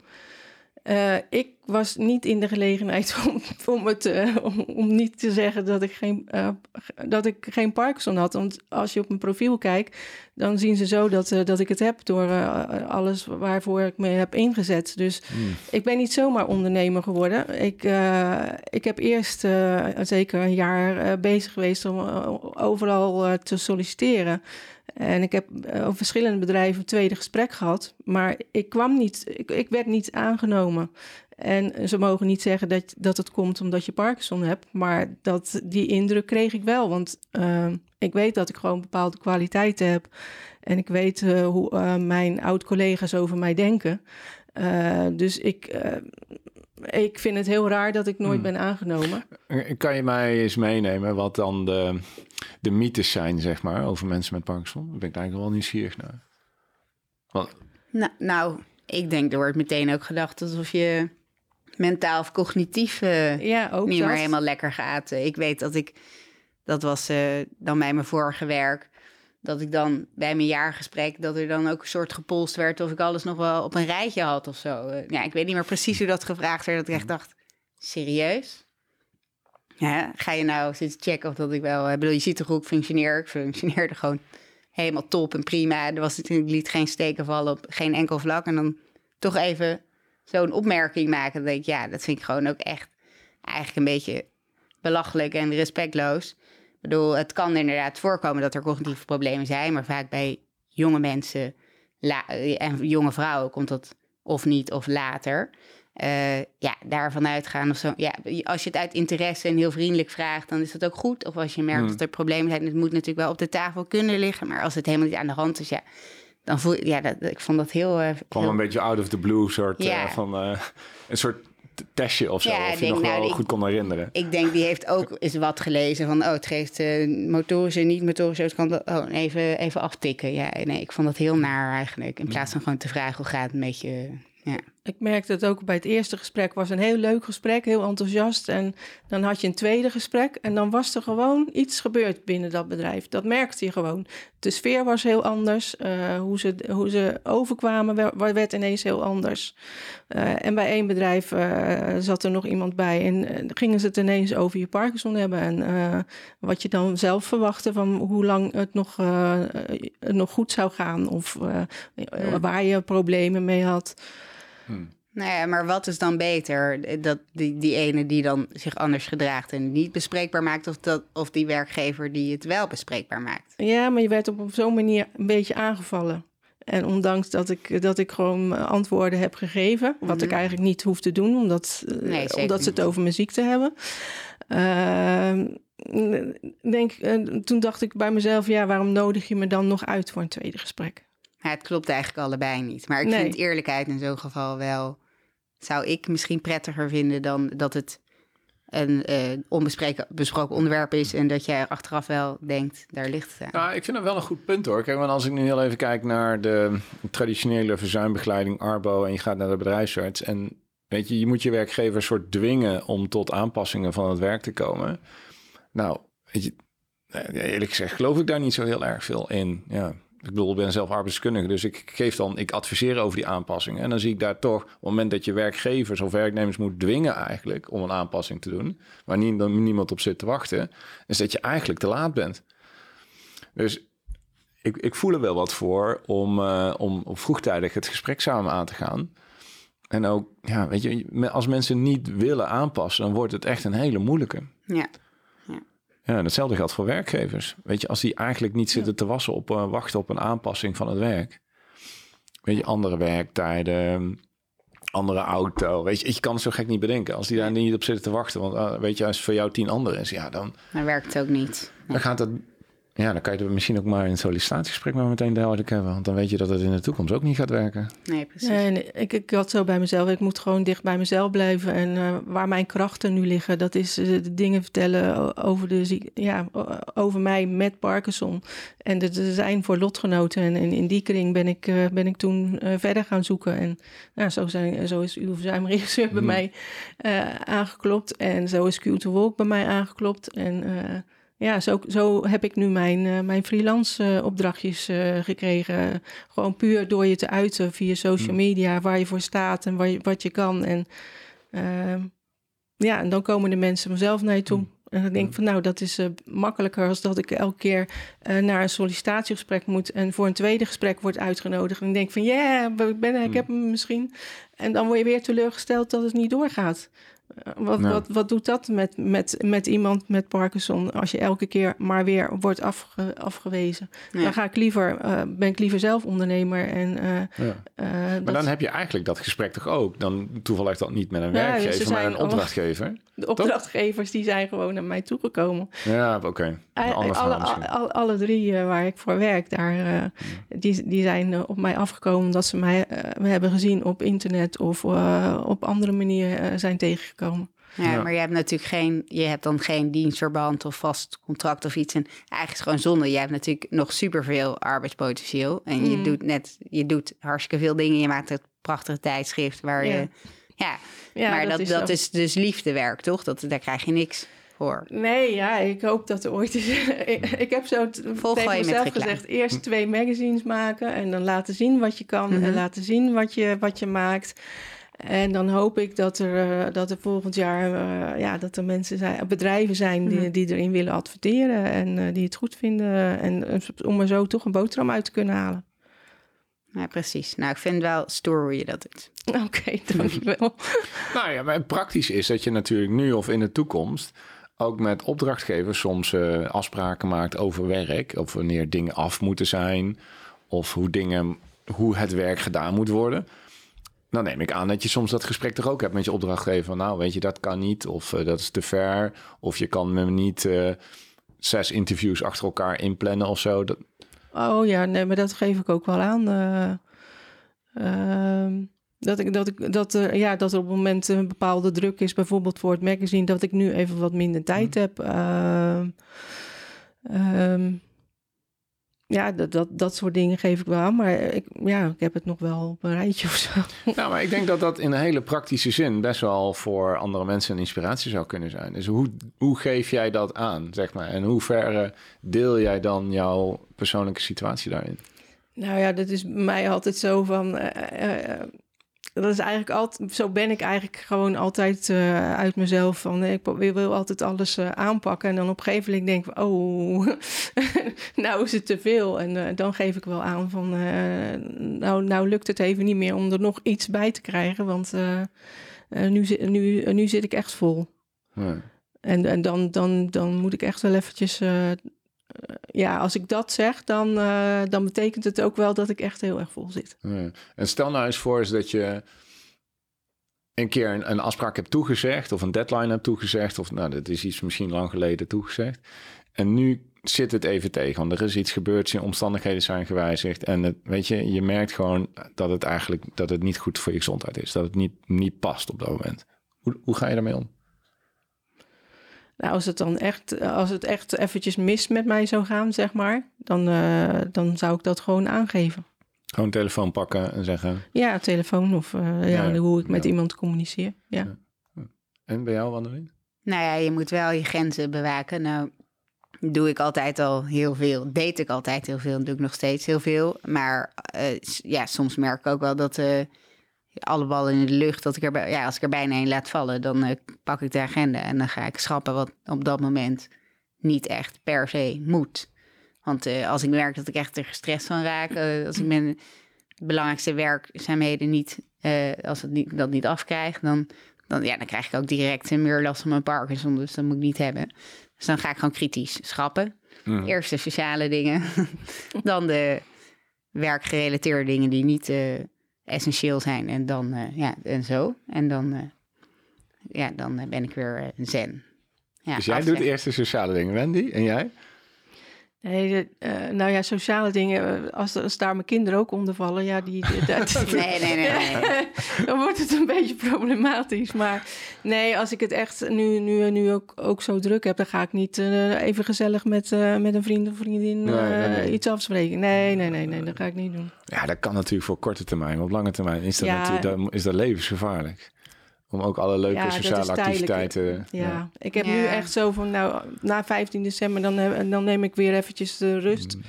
eh, ik was niet in de gelegenheid (laughs) om, om, het, eh, om, om niet te zeggen dat ik, geen, eh, dat ik geen Parkinson had. Want als je op mijn profiel kijkt, dan zien ze zo dat, eh, dat ik het heb door alles waarvoor ik me heb ingezet. Dus ik ben niet zomaar ondernemer geworden. Ik, ik heb eerst zeker een jaar bezig geweest om overal te solliciteren. En ik heb op verschillende bedrijven een tweede gesprek gehad. Maar ik kwam niet, ik, ik werd niet aangenomen. En ze mogen niet zeggen dat, dat het komt omdat je Parkinson hebt. Maar dat, die indruk kreeg ik wel. Want eh, ik weet dat ik gewoon bepaalde kwaliteiten heb. En ik weet eh, hoe eh, mijn oud-collega's over mij denken. Eh, dus ik, eh, ik vind het heel raar dat ik nooit Hmm. ben aangenomen. Kan je mij eens meenemen wat dan de, de mythes zijn, zeg maar, over mensen met Parkinson? Daar ben ik eigenlijk wel nieuwsgierig naar. Want, Nou, nou, ik denk er wordt meteen ook gedacht alsof je mentaal of cognitief Ja, ook niet dat. meer helemaal lekker gaat. Ik weet dat ik, dat was eh, dan bij mijn vorige werk, dat ik dan bij mijn jaargesprek, dat er dan ook een soort gepolst werd of ik alles nog wel op een rijtje had of zo. Eh, Ja, ik weet niet meer precies hoe dat gevraagd werd, dat ik echt dacht, serieus? Ja, ga je nou zitten checken of dat ik wel... Ik bedoel, je ziet toch hoe ik functioneer. Ik functioneerde gewoon helemaal top en prima. Er was natuurlijk liet geen steken vallen op geen enkel vlak. En dan toch even zo'n opmerking maken. Dan denk ik, ja, dat vind ik gewoon ook echt eigenlijk een beetje belachelijk en respectloos. Ik bedoel, het kan inderdaad voorkomen dat er cognitieve problemen zijn, maar vaak bij jonge mensen la- en jonge vrouwen komt dat of niet of later. eh, ja, daarvan uitgaan of zo. Ja, als je het uit interesse en heel vriendelijk vraagt, dan is dat ook goed. Of als je merkt Hmm. dat er problemen zijn, het moet natuurlijk wel op de tafel kunnen liggen. Maar als het helemaal niet aan de hand is, ja, dan voel je, ja, dat, ik vond dat heel. eh, Kwam heel- een beetje out of the blue soort eh, Ja. van eh, een soort t- testje of zo. Ja, of je nog nou, wel ik- goed kon herinneren. Ik denk, die heeft ook (laughs) eens wat gelezen van, oh, het geeft eh, motorische, niet motorische, het kan dat, oh, even, even aftikken. Ja, nee, ik vond dat heel naar eigenlijk. In plaats van gewoon te vragen hoe gaat het met je. Ja. Ik merkte het ook bij het eerste gesprek. was een heel leuk gesprek, heel enthousiast. En dan had je een tweede gesprek. En dan was er gewoon iets gebeurd binnen dat bedrijf. Dat merkte je gewoon. De sfeer was heel anders. eh, hoe, ze, hoe ze overkwamen wer- werd ineens heel anders. Eh, en bij één bedrijf eh, zat er nog iemand bij. En gingen ze het ineens over je Parkinson hebben. En wat je dan zelf verwachtte van hoe lang het nog, nog goed zou gaan. Of waar je problemen mee had. Nou ja, maar wat is dan beter? Dat die, die ene die dan zich anders gedraagt en niet bespreekbaar maakt, of, dat, of die werkgever die het wel bespreekbaar maakt? Ja, maar je werd op, op zo'n manier een beetje aangevallen. En ondanks dat ik, dat ik gewoon antwoorden heb gegeven, wat ik Mhm. eigenlijk niet hoef te doen, omdat, eh, Nee, omdat ze het over mijn ziekte hebben. Ehm, denk, eh, toen dacht ik bij mezelf, ja, waarom nodig je me dan nog uit voor een tweede gesprek? Ja, het klopt eigenlijk allebei niet. Maar ik Nee. vind eerlijkheid in zo'n geval wel, zou ik misschien prettiger vinden dan dat het een eh onbesproken onderwerp is en dat jij achteraf wel denkt, daar ligt het aan. Nou, ik vind dat wel een goed punt hoor. Kijk, want als ik nu heel even kijk naar de traditionele verzuimbegeleiding Arbo en je gaat naar de bedrijfsarts en weet je, je moet je werkgever soort dwingen om tot aanpassingen van het werk te komen. Nou, weet je, eh, eerlijk gezegd geloof ik daar niet zo heel erg veel in. Ja. Ik bedoel, ik ben zelf arbeidskundige, dus ik geef dan, ik adviseer over die aanpassingen. En dan zie ik daar toch, op het moment dat je werkgevers of werknemers moet dwingen eigenlijk om een aanpassing te doen, waar niemand op zit te wachten, is dat je eigenlijk te laat bent. Dus ik, ik voel er wel wat voor om, eh, om vroegtijdig het gesprek samen aan te gaan. En ook, ja, weet je, als mensen niet willen aanpassen, dan wordt het echt een hele moeilijke. Ja. Ja, en hetzelfde geldt voor werkgevers. Weet je, als die eigenlijk niet zitten te wassen op eh, wachten op een aanpassing van het werk. Weet je, andere werktijden, andere auto. Weet je, je kan het zo gek niet bedenken. Als die daar niet op zitten te wachten, want ah, weet je, als het voor jou tien anderen is, ja, dan, Dan werkt het ook niet. dan gaat het. Ja, dan kan je het misschien ook maar in een sollicitatiegesprek maar meteen duidelijk hebben. Want dan weet je dat het in de toekomst ook niet gaat werken. Nee, precies. Nee, nee, ik, ik had zo bij mezelf, ik moet gewoon dicht bij mezelf blijven. En eh, waar mijn krachten nu liggen, dat is eh, de dingen vertellen over, de, ziek- ja, over mij met Parkinson. En de, de zijn voor lotgenoten. En, in in die kring ben ik, eh, ben ik toen eh, verder gaan zoeken. En nou, zo, zijn, zo is uw verzuimregisseur bij Hmm. mij eh, aangeklopt. En zo is Q to Walk bij mij aangeklopt. En eh, ja, zo, zo heb ik nu mijn, eh, mijn freelance eh, opdrachtjes eh, gekregen. Gewoon puur door je te uiten via social Hmm. media, waar je voor staat en waar je, wat je kan. En ehm, ja, en dan komen de mensen vanzelf naar je toe. Hmm. En dan denk ik van nou, dat is makkelijker als dat ik elke keer naar een sollicitatiegesprek moet en voor een tweede gesprek wordt uitgenodigd. En ik denk van ja, ik, ben, ik Hmm. heb hem misschien. En dan word je weer teleurgesteld dat het niet doorgaat. Wat, wat, wat doet dat met, met, met iemand met Parkinson als je elke keer maar weer wordt afge- afgewezen? Ja. Dan ga ik liever, eh, ben ik liever zelf ondernemer. En, eh, Ja. eh, Maar dat- dan heb je eigenlijk dat gesprek toch ook. Dan toevallig dat niet met een Ja, werkgever, maar een opdrachtgever. (laughs) de opdrachtgevers die zijn gewoon naar mij toegekomen. Ja, oké. Een Ei- ander alle, alle, alle drie waar ik voor werk, daar, eh, die, die zijn op mij afgekomen omdat ze mij hebben gezien op internet of eh, op andere manieren eh, zijn tegengekomen. Ja, Ja. maar je hebt natuurlijk geen, je hebt dan geen dienstverband of vast contract of iets. En eigenlijk is het gewoon zonde. Je hebt natuurlijk nog superveel arbeidspotentieel. En je Mm. doet net, je doet hartstikke veel dingen. Je maakt het prachtige tijdschrift waar Ja. je, ja. Ja, maar dat, dat, is dus liefdewerk, toch? Dat, daar krijg je niks voor. Nee, ja, ik hoop dat er ooit is. (laughs) ik, ik heb zo tegen mezelf gezegd: eerst twee magazines maken en dan laten zien wat je kan Mhm. en laten zien wat je, wat je maakt. En dan hoop ik dat er, eh, dat er volgend jaar eh, ja, dat er mensen zijn, bedrijven zijn die, Mhm. die erin willen adverteren en eh, die het goed vinden. En eh, om er zo toch een boterham uit te kunnen halen. Ja, precies. Nou, ik vind wel stoer hoe je dat doet. (laughs) Oké, dankjewel. (laughs) Nou ja, maar praktisch is dat je natuurlijk nu of in de toekomst ook met opdrachtgevers soms eh, afspraken maakt over werk. Of wanneer dingen af moeten zijn. Of hoe dingen, hoe het werk gedaan moet worden. Dan neem ik aan dat je soms dat gesprek toch ook hebt met je opdrachtgever. Van, nou, weet je, dat kan niet. Of eh, dat is te ver. Of je kan me niet eh, zes interviews achter elkaar inplannen of zo. Dat, Oh ja, nee, maar dat geef ik ook wel aan. eh, ehm, dat, ik, dat, ik, dat, er, ja, dat er op het moment een bepaalde druk is, bijvoorbeeld voor het magazine, dat ik nu even wat minder tijd heb. Ehm, ehm, ja, dat, dat, dat soort dingen geef ik wel aan. Maar ik, ja, ik heb het nog wel op een rijtje of zo. (laughs) Nou, maar ik denk dat dat in een hele praktische zin best wel voor andere mensen een inspiratie zou kunnen zijn. Dus hoe, hoe geef jij dat aan, zeg maar? En hoe ver deel jij dan jouw persoonlijke situatie daarin? Nou ja, dat is bij mij altijd zo van. eh, eh, dat is eigenlijk altijd. Zo ben ik eigenlijk gewoon altijd eh, uit mezelf. Van ik wil, altijd alles eh, aanpakken. En dan op een gegeven moment denk ik: oh, (laughs) nou is het te veel. En eh, dan geef ik wel aan van. nou, nou lukt het even niet meer om er nog iets bij te krijgen. Want nu, nu, nu zit ik echt vol. Ja. En, en dan, dan, dan moet ik echt wel eventjes... eh, ja, als ik dat zeg, dan, eh, dan betekent het ook wel dat ik echt heel erg vol zit. Ja. En stel nou eens voor eens dat je een keer een, een afspraak hebt toegezegd of een deadline hebt toegezegd of nou, dat is iets misschien lang geleden toegezegd. En nu zit het even tegen, want er is iets gebeurd, zijn omstandigheden zijn gewijzigd en het, weet je, je merkt gewoon dat het eigenlijk dat het niet goed voor je gezondheid is, dat het niet, niet past op dat moment. Hoe, hoe ga je daarmee om? Nou, als het dan echt, als het echt eventjes mis met mij zou gaan, zeg maar, dan, eh, dan zou ik dat gewoon aangeven. Gewoon telefoon pakken en zeggen. Ja, telefoon of eh, ja, Ja, hoe ik met ja. iemand communiceer. Ja. En bij jou, Wandelin? Nou ja, je moet wel je grenzen bewaken. Nou, doe ik altijd al heel veel. Deed ik altijd heel veel. Doe ik nog steeds heel veel. Maar eh, ja, soms merk ik ook wel dat eh, alle ballen in de lucht, dat ik er, ja, als ik er bijna een laat vallen, dan eh, pak ik de agenda en dan ga ik schrappen wat op dat moment niet echt per se moet. Want eh, als ik merk dat ik echt er gestrest van raak, eh, als ik mijn belangrijkste werkzaamheden niet, als het niet, dat niet afkrijg, dan, dan, ja, dan krijg ik ook direct meer last van mijn Parkinson. Dus dat moet ik niet hebben. Dus dan ga ik gewoon kritisch schrappen. Eerst de sociale dingen, (laughs) dan de werkgerelateerde dingen die niet essentieel zijn. En dan, eh, ja, en zo. En dan, eh, ja, dan ben ik weer eh, zen. Ja, dus jij doet eerst de sociale dingen, Wendy, en jij? Nee, de- eh, nou ja, sociale dingen, eh, als, als daar mijn kinderen ook onder vallen, ja, die, die- dat, (laughs) Nee, nee, nee. nee. (laughs) dan wordt het een beetje problematisch. Maar nee, als ik het echt nu, nu, nu ook, ook zo druk heb, dan ga ik niet eh, even gezellig met, eh, met een vriend of vriendin Nee, nee, eh, nee. iets afspreken. Nee, nee, nee, nee, dat ga ik niet doen. Ja, dat kan natuurlijk voor korte termijn, maar op lange termijn is dat, Ja. natuurlijk, dat, is dat levensgevaarlijk. Om ook alle leuke Ja, dat is sociale tijdelijk. activiteiten. Ja, ik heb nu Ja. echt zo van, nou, na 15 december, dan, heb- dan neem ik weer eventjes de rust. Mm.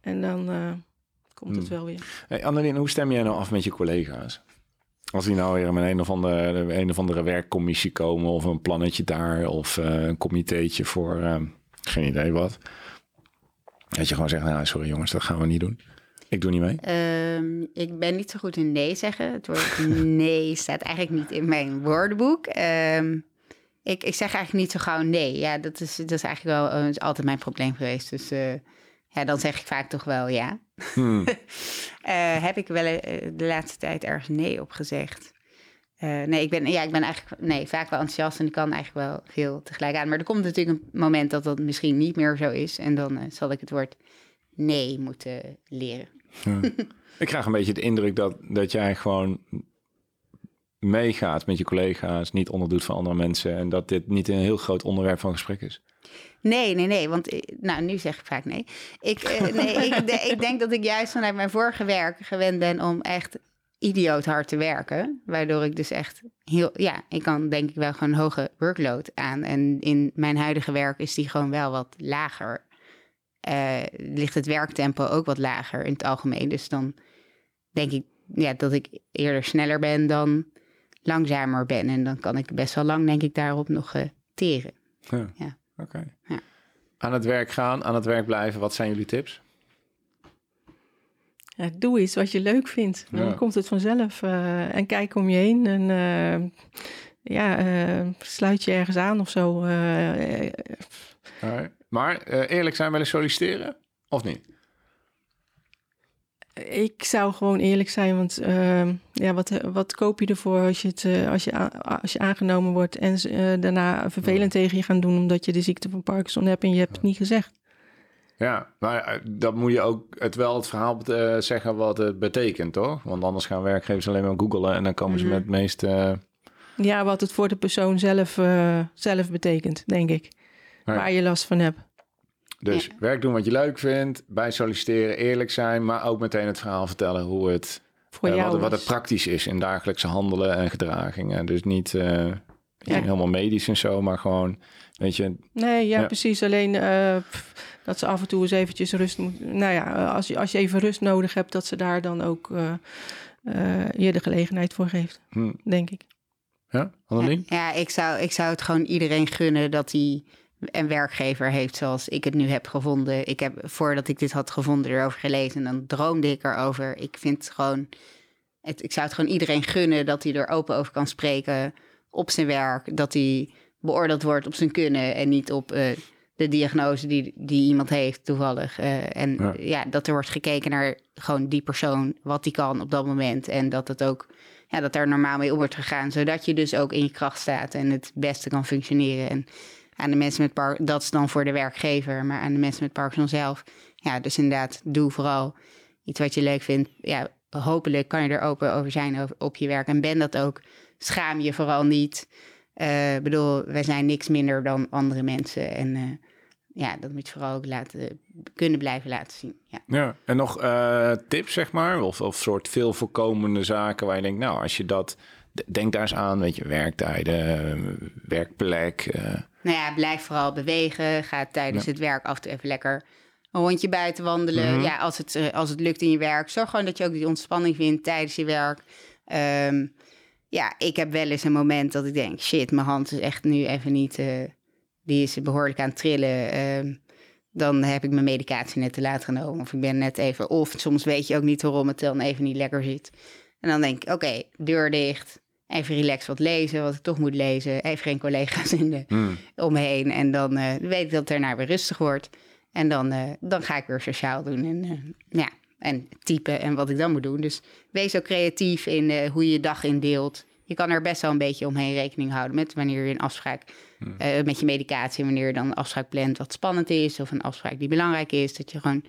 En dan eh, komt het Mm. wel weer. Hey, Annelien, hoe stem jij nou af met je collega's? Als die nou weer met een of andere, een of andere werkcommissie komen... of een plannetje daar of eh, een comitéetje voor eh, geen idee wat. Dat je gewoon zegt, nou sorry jongens, dat gaan we niet doen. Ik doe niet mee. Ehm, ik ben niet zo goed in nee zeggen. Het woord (laughs) nee staat eigenlijk niet in mijn woordenboek. Ehm, ik, ik zeg eigenlijk niet zo gauw nee. Ja, dat is, dat is eigenlijk wel eh, is altijd mijn probleem geweest. Dus eh, ja, dan zeg ik vaak toch wel ja. Hmm. (laughs) Eh, heb ik wel de laatste tijd ergens nee op gezegd? Nee, ik ben, ja, ik ben eigenlijk nee, vaak wel enthousiast en ik kan eigenlijk wel veel tegelijk aan. Maar er komt natuurlijk een moment dat dat misschien niet meer zo is. En dan zal ik het woord nee moeten leren. (laughs) Ik krijg een beetje de indruk dat, dat jij gewoon meegaat met je collega's, niet onderdoet van andere mensen en dat dit niet een heel groot onderwerp van gesprek is. Nee, nee, nee. Want eh, nou, nu zeg ik vaak nee. Ik, eh, (laughs) nee, ik, de- ik denk dat ik juist vanuit mijn vorige werk gewend ben om echt idioot hard te werken. Waardoor ik dus echt heel, ja, ik kan denk ik wel gewoon een hoge workload aan. En in mijn huidige werk is die gewoon wel wat lager. Eh, ligt het werktempo ook wat lager in het algemeen. Dus dan denk ik ja, dat ik eerder sneller ben dan langzamer ben. En dan kan ik best wel lang, denk ik, daarop nog eh, teren. Ja. Ja. Oké. Ja. Aan het werk gaan, aan het werk blijven. Wat zijn jullie tips? Ja, doe iets wat je leuk vindt. Dan komt het vanzelf. eh, en kijk om je heen. En eh, ja, eh, sluit je ergens aan of zo. Eh, eh. Maar eh, eerlijk zijn, willen solliciteren of niet? Ik zou gewoon eerlijk zijn, want uh, ja, wat, wat koop je ervoor als je, het, uh, als je, als je aangenomen wordt en uh, daarna vervelend tegen je gaan doen omdat je de ziekte van Parkinson hebt en je hebt het niet gezegd? Ja, maar dan moet je ook het wel het verhaal zeggen wat het betekent, toch? Want anders gaan werkgevers alleen maar googelen en dan komen ze Mhm. met het meest... Ja, wat het voor de persoon zelf, zelf betekent, denk ik. Ja. Waar je last van hebt. Dus Ja. werk doen wat je leuk vindt, bij solliciteren eerlijk zijn, maar ook meteen het verhaal vertellen hoe het, Voor eh, jou wat, wat het praktisch is in dagelijkse handelen en gedragingen. Dus niet eh, Ja. helemaal medisch en zo, maar gewoon, weet je, Nee, ja, Ja. precies. Alleen eh, pff, dat ze af en toe eens eventjes rust moeten... Nou ja, als je, als je even rust nodig hebt... dat ze daar dan ook eh, eh, je de gelegenheid voor geeft, hm, denk ik. ja, Annelien? Ja, ik zou, ik zou het gewoon iedereen gunnen dat hij een werkgever heeft zoals ik het nu heb gevonden. Ik heb, voordat ik dit had gevonden, erover gelezen. En dan droomde ik erover. Ik vind het gewoon... Het, ik zou het gewoon iedereen gunnen dat hij er open over kan spreken op zijn werk. Dat hij beoordeeld wordt op zijn kunnen en niet op eh, de diagnose die, die iemand heeft toevallig. Eh, en Ja. ja. dat er wordt gekeken naar gewoon die persoon, wat die kan op dat moment. En dat het ook ja, dat er normaal mee om wordt gegaan, zodat je dus ook in je kracht staat en het beste kan functioneren. En aan de mensen met Par dat is dan voor de werkgever, maar aan de mensen met Parkinson zelf, ja, dus inderdaad, doe vooral iets wat je leuk vindt. Ja, hopelijk kan je er open over zijn op je werk en ben dat ook. Schaam je vooral niet. Eh, Ik bedoel, wij zijn niks minder dan andere mensen en eh, ja, dat moet je vooral ook laten, kunnen blijven laten zien. Ja. Ja, en nog eh, tips, zeg maar, of, of soort veel voorkomende zaken waar je denkt, nou, als je dat, denk daar eens aan, weet je, werktijden, werkplek. eh, Nou ja, blijf vooral bewegen. Ga tijdens het werk af en toe even lekker een rondje buiten wandelen. Mhm. Ja, als het, eh, als het lukt in je werk. Zorg gewoon dat je ook die ontspanning vindt tijdens je werk. Ehm, ja, ik heb wel eens een moment dat ik denk... shit, mijn hand is echt nu even niet... eh, die is behoorlijk aan het trillen. Ehm, dan heb ik mijn medicatie net te laat genomen. Of ik ben net even... Of soms weet je ook niet waarom het dan even niet lekker zit. En dan denk ik, oké, deur dicht. Even relax wat lezen, wat ik toch moet lezen. Even geen collega's in de, hmm. omheen. En dan eh, weet ik dat het daarna weer rustig wordt. En dan, eh, dan ga ik weer sociaal doen. En, eh, ja, en typen en wat ik dan moet doen. Dus wees ook creatief in hoe je je dag indeelt. Je kan er best wel een beetje omheen rekening houden met wanneer je een afspraak eh, met je medicatie, wanneer je dan een afspraak plant wat spannend is, of een afspraak die belangrijk is. Dat je gewoon.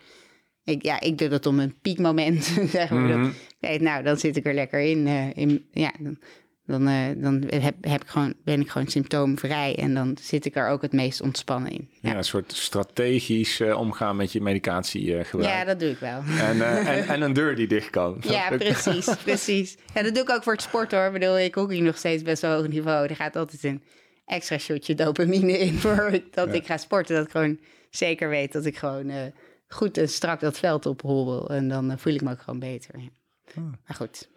Ik, ja, ik doe dat om een piekmoment. (laughs) Zeg maar. Mhm. nou, dan zit ik er lekker in. eh, in ja, dan, dan, eh, dan heb, heb ik gewoon, ben ik gewoon symptoomvrij. En dan zit ik er ook het meest ontspannen in. ja. Ja, een soort strategisch eh, omgaan met je medicatiegebruik. ja dat doe ik wel. en, (laughs) en, en een deur die dicht kan. Ja, (laughs) precies, precies. Ja, dat doe ik ook voor het sport hoor. Ik bedoel, ik hockey nog steeds best wel hoog niveau. Er gaat altijd een extra shotje dopamine in voor dat ik ga sporten. Dat ik gewoon zeker weet dat ik gewoon goed en strak dat veld ophobbel. En dan eh, voel ik me ook gewoon beter. Ja. Maar goed,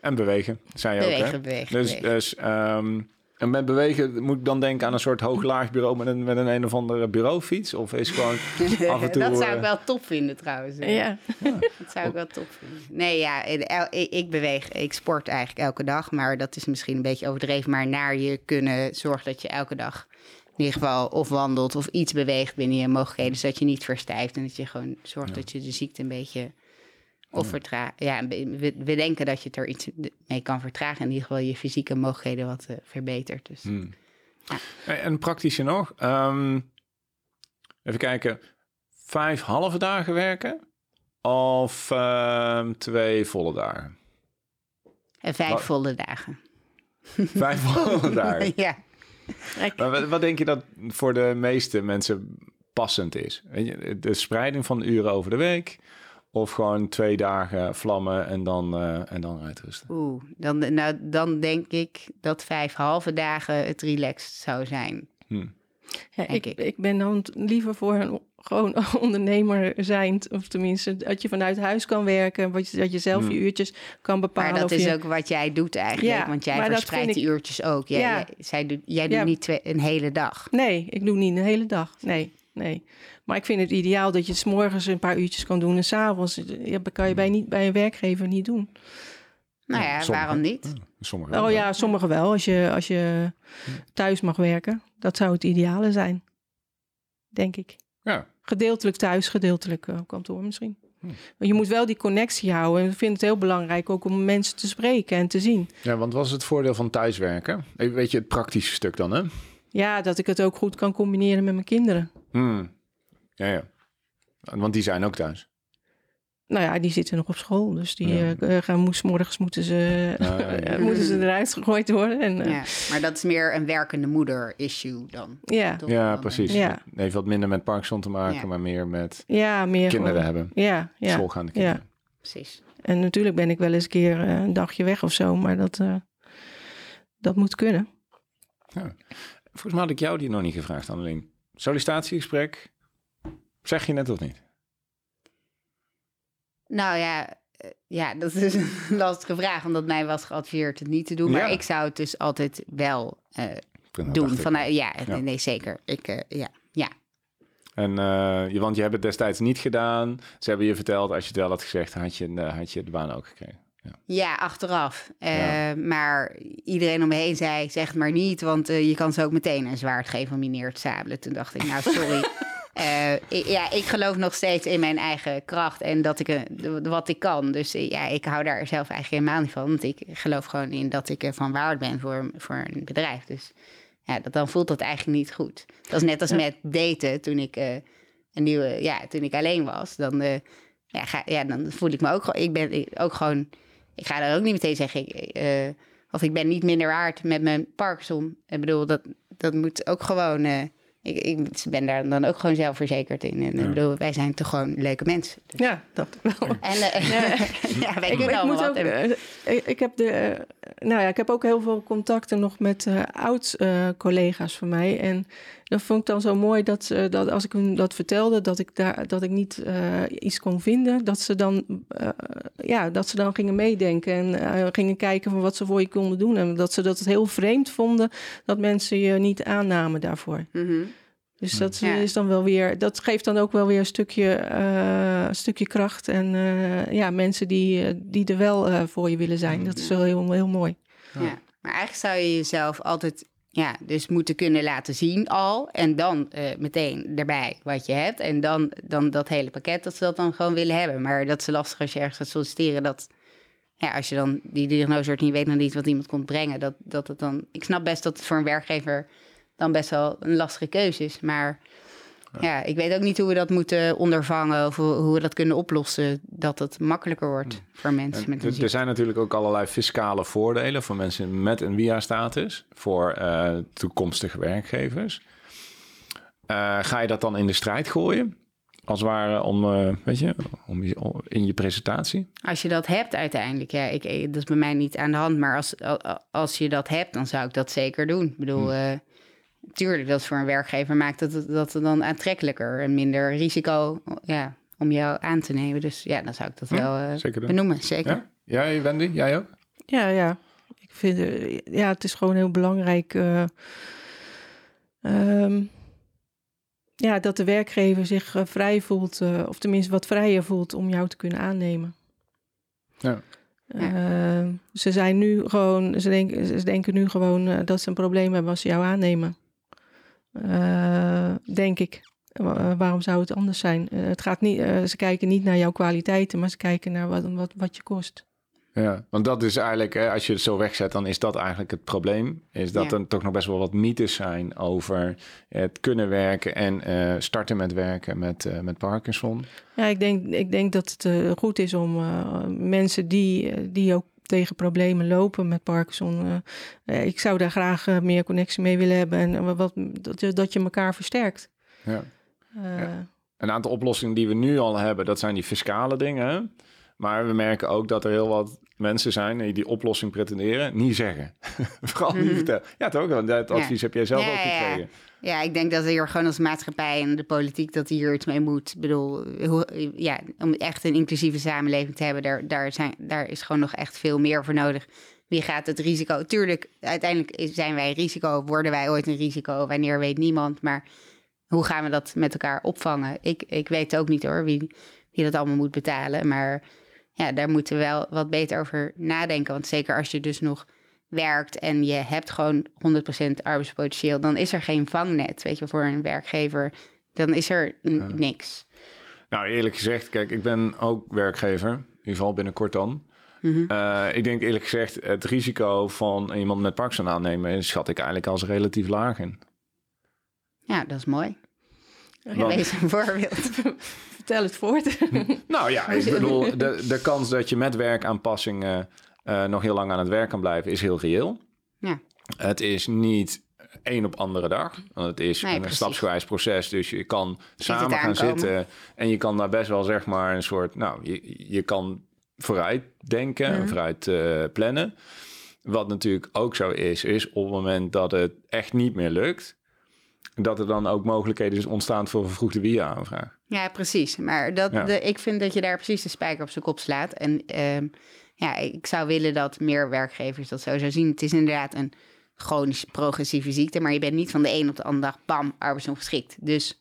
En bewegen, zei je ook, hè? bewegen, bewegen, Dus, bewegen. dus ehm, en met bewegen moet ik dan denken aan een soort hoog-laag bureau met een, met een een of andere bureaufiets? Of is gewoon (laughs) af en toe... dat zou ik eh, wel top vinden trouwens. Ja, (laughs) Dat zou ik wel top vinden. Nee, ja, ik beweeg, ik sport eigenlijk elke dag. Maar dat is misschien een beetje overdreven. Maar naar je kunnen zorgen dat je elke dag in ieder geval of wandelt of iets beweegt binnen je mogelijkheden. Zodat je niet verstijft en dat je gewoon zorgt dat je de ziekte een beetje... Of vertraagt. Ja, we, we denken dat je het er iets mee kan vertragen. In ieder geval je fysieke mogelijkheden wat eh, verbetert. Dus Hmm. En en praktische nog. ehm, even kijken. Vijf halve dagen werken of ehm, twee volle dagen? en vijf Wat- volle dagen. Vijf (laughs) volle dagen. ja. Maar wat, wat denk je dat voor de meeste mensen passend is? De spreiding van de uren over de week of gewoon twee dagen vlammen en dan, eh, en dan uitrusten? Oeh, dan, nou, dan denk ik dat vijf halve dagen het relaxed zou zijn. Hm. ja ik. ik ben dan liever voor een gewoon (laughs) ondernemer zijn. Of tenminste, dat je vanuit huis kan werken. wat je- Dat je zelf je uurtjes kan bepalen. Maar dat is je, ook wat jij doet eigenlijk. Ja, want jij verspreidt die uurtjes ook. Jij, Ja. jij, zij doet, jij Ja. doet niet twee, een hele dag. Nee, ik doe niet de hele dag. Nee, nee. Maar ik vind het ideaal dat je het 's morgens een paar uurtjes kan doen. En s'avonds ja, dat kan je bij, niet, bij een werkgever niet doen. Nou ja, sommige- waarom niet? Sommige Oh wel. ja, sommigen wel. Als je, als je thuis mag werken. Dat zou het ideale zijn. Denk ik. Ja, Gedeeltelijk thuis, gedeeltelijk eh, kantoor misschien. Maar je moet wel die connectie houden. En ik vind het heel belangrijk ook om mensen te spreken en te zien. Ja, want wat is het voordeel van thuiswerken? Weet je, het praktische stuk dan, hè? Ja, dat ik het ook goed kan combineren met mijn kinderen. Hmm. Ja, ja. Want die zijn ook thuis. Nou ja, die zitten nog op school. Dus die Ja. eh, gaan moes, morgens moeten ze, ja. (laughs) eh, moeten ze eruit gegooid worden. En, eh, Ja, maar dat is meer een werkende moeder issue dan. ja. Ja, Dan, precies. Ja. Het heeft wat minder met Parkinson te maken, Ja. maar meer met ja, meer kinderen gewoon- hebben. Ja, ja. Schoolgaande kinderen. Precies. En natuurlijk ben ik wel eens een keer eh, een dagje weg of zo. Maar dat, eh, dat moet kunnen. Volgens mij had ik jou die nog niet gevraagd, Annelien. Sollicitatiegesprek, zeg je net of niet? Nou ja, eh, ja, dat is (laughs) een lastige vraag, omdat mij was geadviseerd het niet te doen. Maar Ja. ik zou het dus altijd wel eh, doen. Vanuit, ja, Ja. Nee, nee, zeker. Ik, eh, ja, ja. En, je, want je hebt het destijds niet gedaan. Ze hebben je verteld, als je het wel had gezegd, had je, had je de baan ook gekregen. ja, achteraf. Ja. Maar iedereen om me heen zei, zeg het maar niet, want je kan ze ook meteen een zwaard te sabelen. Toen dacht ik, nou sorry. (laughs) Eh, ik- ja, ik geloof nog steeds in mijn eigen kracht en dat ik eh, wat ik kan. Dus eh, ja, ik hou daar zelf eigenlijk helemaal niet van. Want ik geloof gewoon in dat ik van waarde ben voor, voor een bedrijf. Dus ja, dat, dan voelt dat eigenlijk niet goed. Dat is net als Ja. met daten toen ik een nieuwe, ja, toen ik alleen was. Dan, ja, ga, ja, dan voel ik me ook gewoon. Ik ben ook gewoon. Ik ga daar ook niet meteen zeggen. Ik, of ik ben niet minder waard met mijn Parkinson. Ik bedoel, dat, dat moet ook gewoon. Eh, ik, ik ben daar dan ook gewoon zelfverzekerd in. En Ja. bedoel, wij zijn toch gewoon leuke mensen. Dus- Ja, dat wel. En eh, ja, (laughs) wij ik, kunnen ik allemaal moet wat. ook, En- eh, ik, ik heb de, eh, nou ja, ik heb ook heel veel contacten nog met eh oud-collega's van mij. En dat vond ik dan zo mooi dat, dat als ik hun dat vertelde, dat ik, daar, dat ik niet eh, iets kon vinden, dat ze dan, eh, ja, dat ze dan gingen meedenken en eh, gingen kijken van wat ze voor je konden doen. En dat ze dat heel vreemd vonden dat mensen je niet aannamen daarvoor. Mhm. Dus dat Ja. is dan wel weer, dat geeft dan ook wel weer een stukje, eh, een stukje kracht. En eh, ja, mensen die, eh, die er wel eh, voor je willen zijn. Dat is wel heel, heel mooi. Ja. Maar eigenlijk zou je jezelf altijd ja, dus moeten kunnen laten zien al. En dan eh, meteen erbij wat je hebt. En dan, dan dat hele pakket dat ze dat dan gewoon willen hebben. Maar dat is lastig als je ergens gaat solliciteren. Dat ja, als je dan die diagnose wordt je weet nog niet wat iemand komt brengen. Dat, dat het dan. Ik snap best dat het voor een werkgever dan best wel een lastige keuze is. Maar ja, ik weet ook niet hoe we dat moeten ondervangen. Of hoe we dat kunnen oplossen. Dat het makkelijker wordt voor mensen met een Er, er zijn natuurlijk ook allerlei fiscale voordelen voor mensen met een WIA-status, voor eh, toekomstige werkgevers. Eh, ga je dat dan in de strijd gooien? Als het ware om, eh, weet je, om, in je presentatie? Als je dat hebt uiteindelijk, ja, ik, dat is bij mij niet aan de hand. Maar als, als je dat hebt, dan zou ik dat zeker doen. Ik bedoel, eh, tuurlijk, dat is voor een werkgever maakt dat, het- dat het dan aantrekkelijker en minder risico ja, om jou aan te nemen. Dus ja, dan zou ik dat Ja, wel eh, zeker benoemen, zeker. Ja? Jij, Wendy? Jij ook? Ja, ja. Ik vind, eh, ja, het is gewoon heel belangrijk. eh, ehm, ja, dat de werkgever zich vrij voelt, eh, of tenminste wat vrijer voelt om jou te kunnen aannemen. Ja. Ze zijn nu gewoon, ze denken, ze denken nu gewoon dat ze een probleem hebben als ze jou aannemen. Eh, denk ik. Wa- waarom zou het anders zijn? Eh, het gaat niet, eh, ze kijken niet naar jouw kwaliteiten, maar ze kijken naar wat, wat, wat je kost. Ja, want dat is eigenlijk, hè, als je het zo wegzet, dan is dat eigenlijk het probleem. Is dat Ja. er toch nog best wel wat mythes zijn over het kunnen werken en eh, starten met werken met, eh, met Parkinson. Ja, ik denk, ik denk dat het eh, goed is om eh, mensen die, eh, die ook tegen problemen lopen met Parkinson. eh, eh, ik zou daar graag eh, meer connectie mee willen hebben en wat, dat, je, dat je elkaar versterkt. Ja. Ja. Een aantal oplossingen die we nu al hebben, dat zijn die fiscale dingen. Maar we merken ook dat er heel wat mensen zijn die die oplossing pretenderen, niet zeggen. (laughs) Vooral niet Mhm. vertellen. Ja, toch? Want dat Ja. advies heb jij zelf Ja, ook ja. gekregen. Ja, ik denk dat hier gewoon als maatschappij en de politiek dat hier iets mee moet. Ik bedoel, hoe, ja, om echt een inclusieve samenleving te hebben, daar, daar, zijn, daar is gewoon nog echt veel meer voor nodig. Wie gaat het risico? Tuurlijk, uiteindelijk zijn wij risico, worden wij ooit een risico, wanneer weet niemand. Maar hoe gaan we dat met elkaar opvangen? Ik, ik weet ook niet hoor, wie, wie dat allemaal moet betalen. Maar ja, daar moeten we wel wat beter over nadenken. Want zeker als je dus nog werkt en je hebt gewoon 100% arbeidspotentieel, dan is er geen vangnet, weet je, voor een werkgever. Dan is er niks. Nou, eerlijk gezegd, kijk, ik ben ook werkgever. In ieder geval binnenkort dan. Mhm. Uh, ik denk eerlijk gezegd, het risico van iemand met Parkinson aannemen... schat ik eigenlijk als relatief laag in. Ja, dat is mooi. Want... Een voorbeeld. (laughs) Vertel het voort. (laughs) nou ja, ik bedoel, de, de kans dat je met werkaanpassingen uh, nog heel lang aan het werk kan blijven... is heel reëel. Ja. Het is niet één op andere dag. Want het is Nee, een precies. stapsgewijs proces. Dus je kan samen gaan aankomen. zitten. En je kan daar best wel zeg maar een soort... Nou, je, je kan vooruit denken en Mhm. vooruit eh, plannen. Wat natuurlijk ook zo is, is op het moment dat het echt niet meer lukt... dat er dan ook mogelijkheden is ontstaan voor een vervroegde WIA-aanvraag. Ja, precies. Maar dat, Ja. De, ik vind dat je daar precies de spijker op zijn kop slaat. En ehm, ja, ik zou willen dat meer werkgevers dat zo zou zien. Het is inderdaad een chronisch progressieve ziekte, maar je bent niet van de een op de andere dag, bam, arbeidsongeschikt. Dus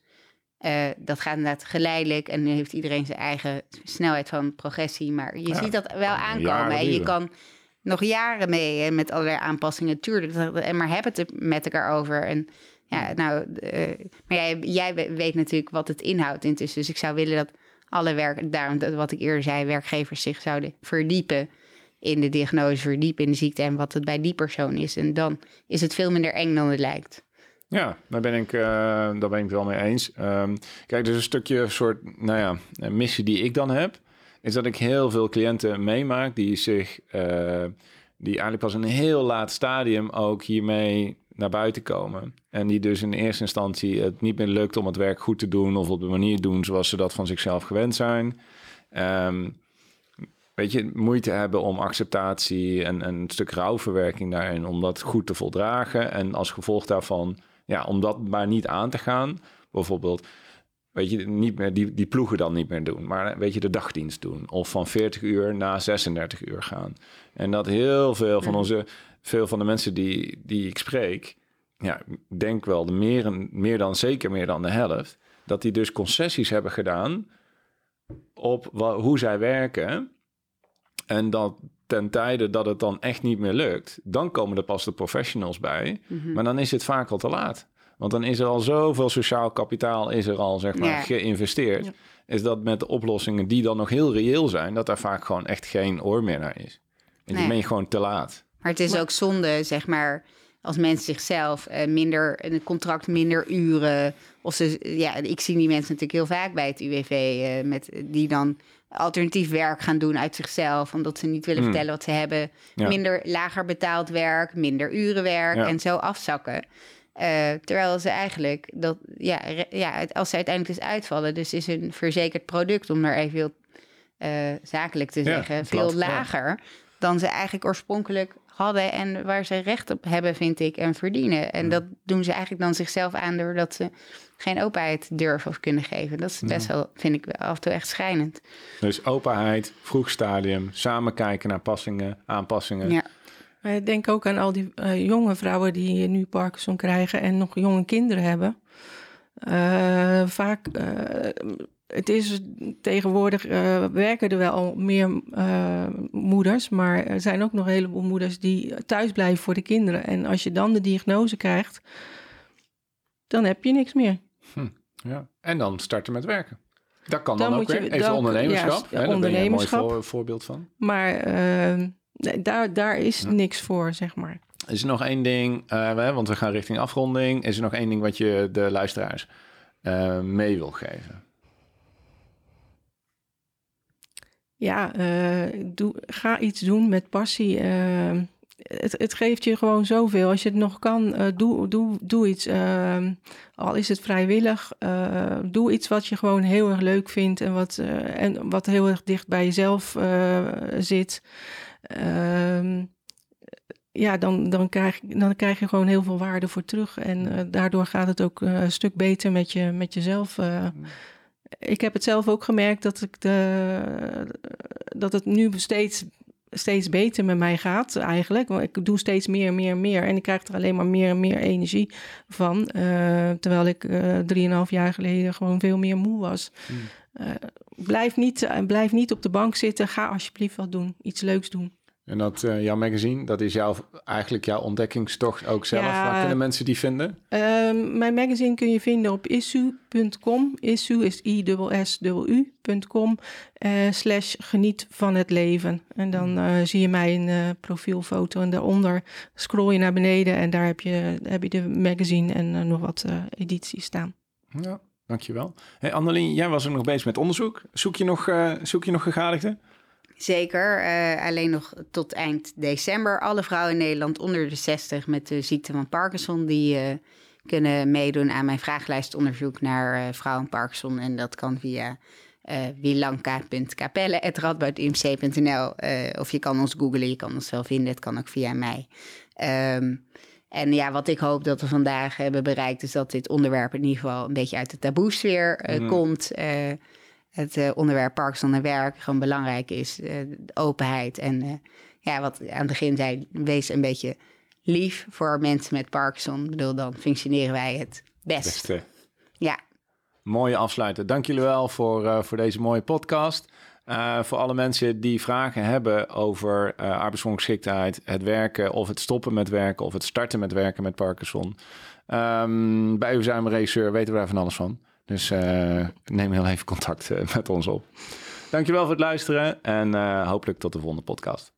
eh, dat gaat inderdaad geleidelijk en nu heeft iedereen zijn eigen snelheid van progressie. Maar je Ja. ziet dat wel aankomen en je kan nog jaren mee hè, met allerlei aanpassingen. Tuurlijk, dat- en maar heb het er met elkaar over. En ja, nou, eh, maar jij, jij we- weet natuurlijk wat het inhoudt intussen. Dus ik zou willen dat alle werk, daarom dat wat ik eerder zei, werkgevers zich zouden verdiepen in de diagnose, verdiepen in de ziekte en wat het bij die persoon is. En dan is het veel minder eng dan het lijkt. Ja, daar ben ik, eh, daar ben ik wel mee eens. Ehm, kijk, dus een stukje soort, nou ja, missie die ik dan heb, is dat ik heel veel cliënten meemaak die zich, eh, die eigenlijk pas in een heel laat stadium ook hiermee naar buiten komen. En die dus in eerste instantie het niet meer lukt om het werk goed te doen of op de manier doen zoals ze dat van zichzelf gewend zijn. Ehm, weet je, moeite hebben om acceptatie en, en een stuk rouwverwerking daarin, om dat goed te voldragen. En als gevolg daarvan, ja, om dat maar niet aan te gaan. Bijvoorbeeld, weet je, niet meer die, die ploegen dan niet meer doen, maar weet je, de dagdienst doen. Of van 40 uur naar 36 uur gaan. En dat heel veel van onze, veel van de mensen die, die ik spreek, ja, ik denk wel de meer, meer dan, zeker meer dan de helft, dat die dus concessies hebben gedaan op hoe zij werken. En dat ten tijde dat het dan echt niet meer lukt, dan komen er pas de professionals bij. Maar dan is het vaak al te laat. Want dan is er al zoveel sociaal kapitaal is er al zeg maar Ja. geïnvesteerd. Ja. Is dat met de oplossingen die dan nog heel reëel zijn, dat daar vaak gewoon echt geen oor meer naar is. En Nee. dan ben je gewoon te laat. Maar het is Maar- ook zonde, zeg maar, als mensen zichzelf eh, minder, een contract minder uren. Of ze, ja, ik zie die mensen natuurlijk heel vaak bij het UWV, eh, met, die dan alternatief werk gaan doen uit zichzelf, omdat ze niet willen Hmm. vertellen wat ze hebben. Ja. Minder lager betaald werk, minder urenwerk Ja. en zo afzakken. Eh, terwijl ze eigenlijk, dat, ja, re- ja, als ze uiteindelijk dus uitvallen, dus is een verzekerd product, om maar even heel zakelijk te zeggen, veel lager dan ze eigenlijk oorspronkelijk hadden en waar ze recht op hebben, vind ik, en verdienen. En dat doen ze eigenlijk dan zichzelf aan doordat ze geen openheid durven of kunnen geven. Dat is best wel, vind ik, af en toe echt schrijnend. Dus openheid, vroeg stadium, samen kijken naar passingen, aanpassingen. Ja, Maar ik denk ook aan al die eh, jonge vrouwen die nu Parkinson krijgen en nog jonge kinderen hebben. Eh, vaak, eh, het is tegenwoordig, eh, werken er wel meer eh, moeders, maar er zijn ook nog een heleboel moeders die thuis blijven voor de kinderen. En als je dan de diagnose krijgt, dan heb je niks meer. Ja. En dan starten met werken. Dat kan dan, Dan ook weer. Even dan- ondernemerschap. juist, hè, daar ben je een mooi ondernemerschap. voor- voorbeeld van. Maar eh, nee, daar, daar is Ja. niks voor, zeg maar. Is er nog één ding, want we gaan richting afronding. Is er nog één ding wat je de luisteraars mee wil geven? Ja, eh, doe, ga iets doen met passie. eh, het, het geeft je gewoon zoveel. Als je het nog kan, eh, doe, doe, doe iets. eh, al is het vrijwillig, doe iets wat je gewoon heel erg leuk vindt en wat, en wat heel erg dicht bij jezelf zit. Ehm, ja, dan, dan, krijg, dan krijg je gewoon heel veel waarde voor terug. En daardoor gaat het ook een stuk beter met, je, met jezelf. eh. Ik heb het zelf ook gemerkt dat, ik de, dat het nu steeds, steeds beter met mij gaat eigenlijk. Want ik doe steeds meer, meer, meer. En ik krijg er alleen maar meer en meer energie van. eh, terwijl ik eh drieënhalf jaar geleden gewoon veel meer moe was. Eh, blijf, niet, blijf niet op de bank zitten. Ga alsjeblieft wat doen. Iets leuks doen. En dat uh, jouw magazine, dat is jouw, eigenlijk jouw ontdekkingstocht ook zelf. Ja. Waar kunnen mensen die vinden? Ehm, mijn magazine kun je vinden op issue.com. Issue is i s u.com uh, slash geniet van het leven. En dan uh, zie je mijn profielfoto en daaronder scroll je naar beneden en daar heb je, heb je de magazine en nog wat edities staan. Ja, dankjewel. Hey Annelien, jij was ook nog bezig met onderzoek. Zoek je nog, zoek je nog gegadigden? Zeker, uh, alleen nog tot eind december. Alle vrouwen in Nederland onder de 60 met de ziekte van Parkinson... die uh, kunnen meedoen aan mijn vragenlijstonderzoek naar uh, vrouwen Parkinson. En dat kan via wilanka.capelle.radboudimc.nl. of je kan ons googlen, je kan ons wel vinden. Het kan ook via mij. Um, en ja, wat ik hoop dat we vandaag hebben bereikt... is dat dit onderwerp in ieder geval een beetje uit de taboesfeer mm. komt het uh, onderwerp Parkinson en werk gewoon belangrijk is. Uh, de openheid. En uh, ja, wat aan het begin zei, wees een beetje lief voor mensen met Parkinson. Ik bedoel, dan functioneren wij het best. Beste. Ja. Mooie afsluiten. Dank jullie wel voor, voor deze mooie podcast. voor alle mensen die vragen hebben over arbeidsongeschiktheid, het werken of het stoppen met werken of het starten met werken met Parkinson. Um, bij uw regisseur weten we daar van alles van. Dus uh, neem heel even contact uh, met ons op. Dankjewel voor het luisteren en uh, hopelijk tot de volgende podcast.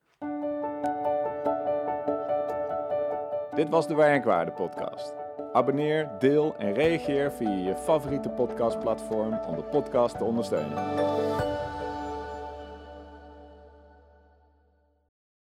Dit was de Werkwaarde podcast. Abonneer, deel en reageer via je favoriete podcastplatform om de podcast te ondersteunen.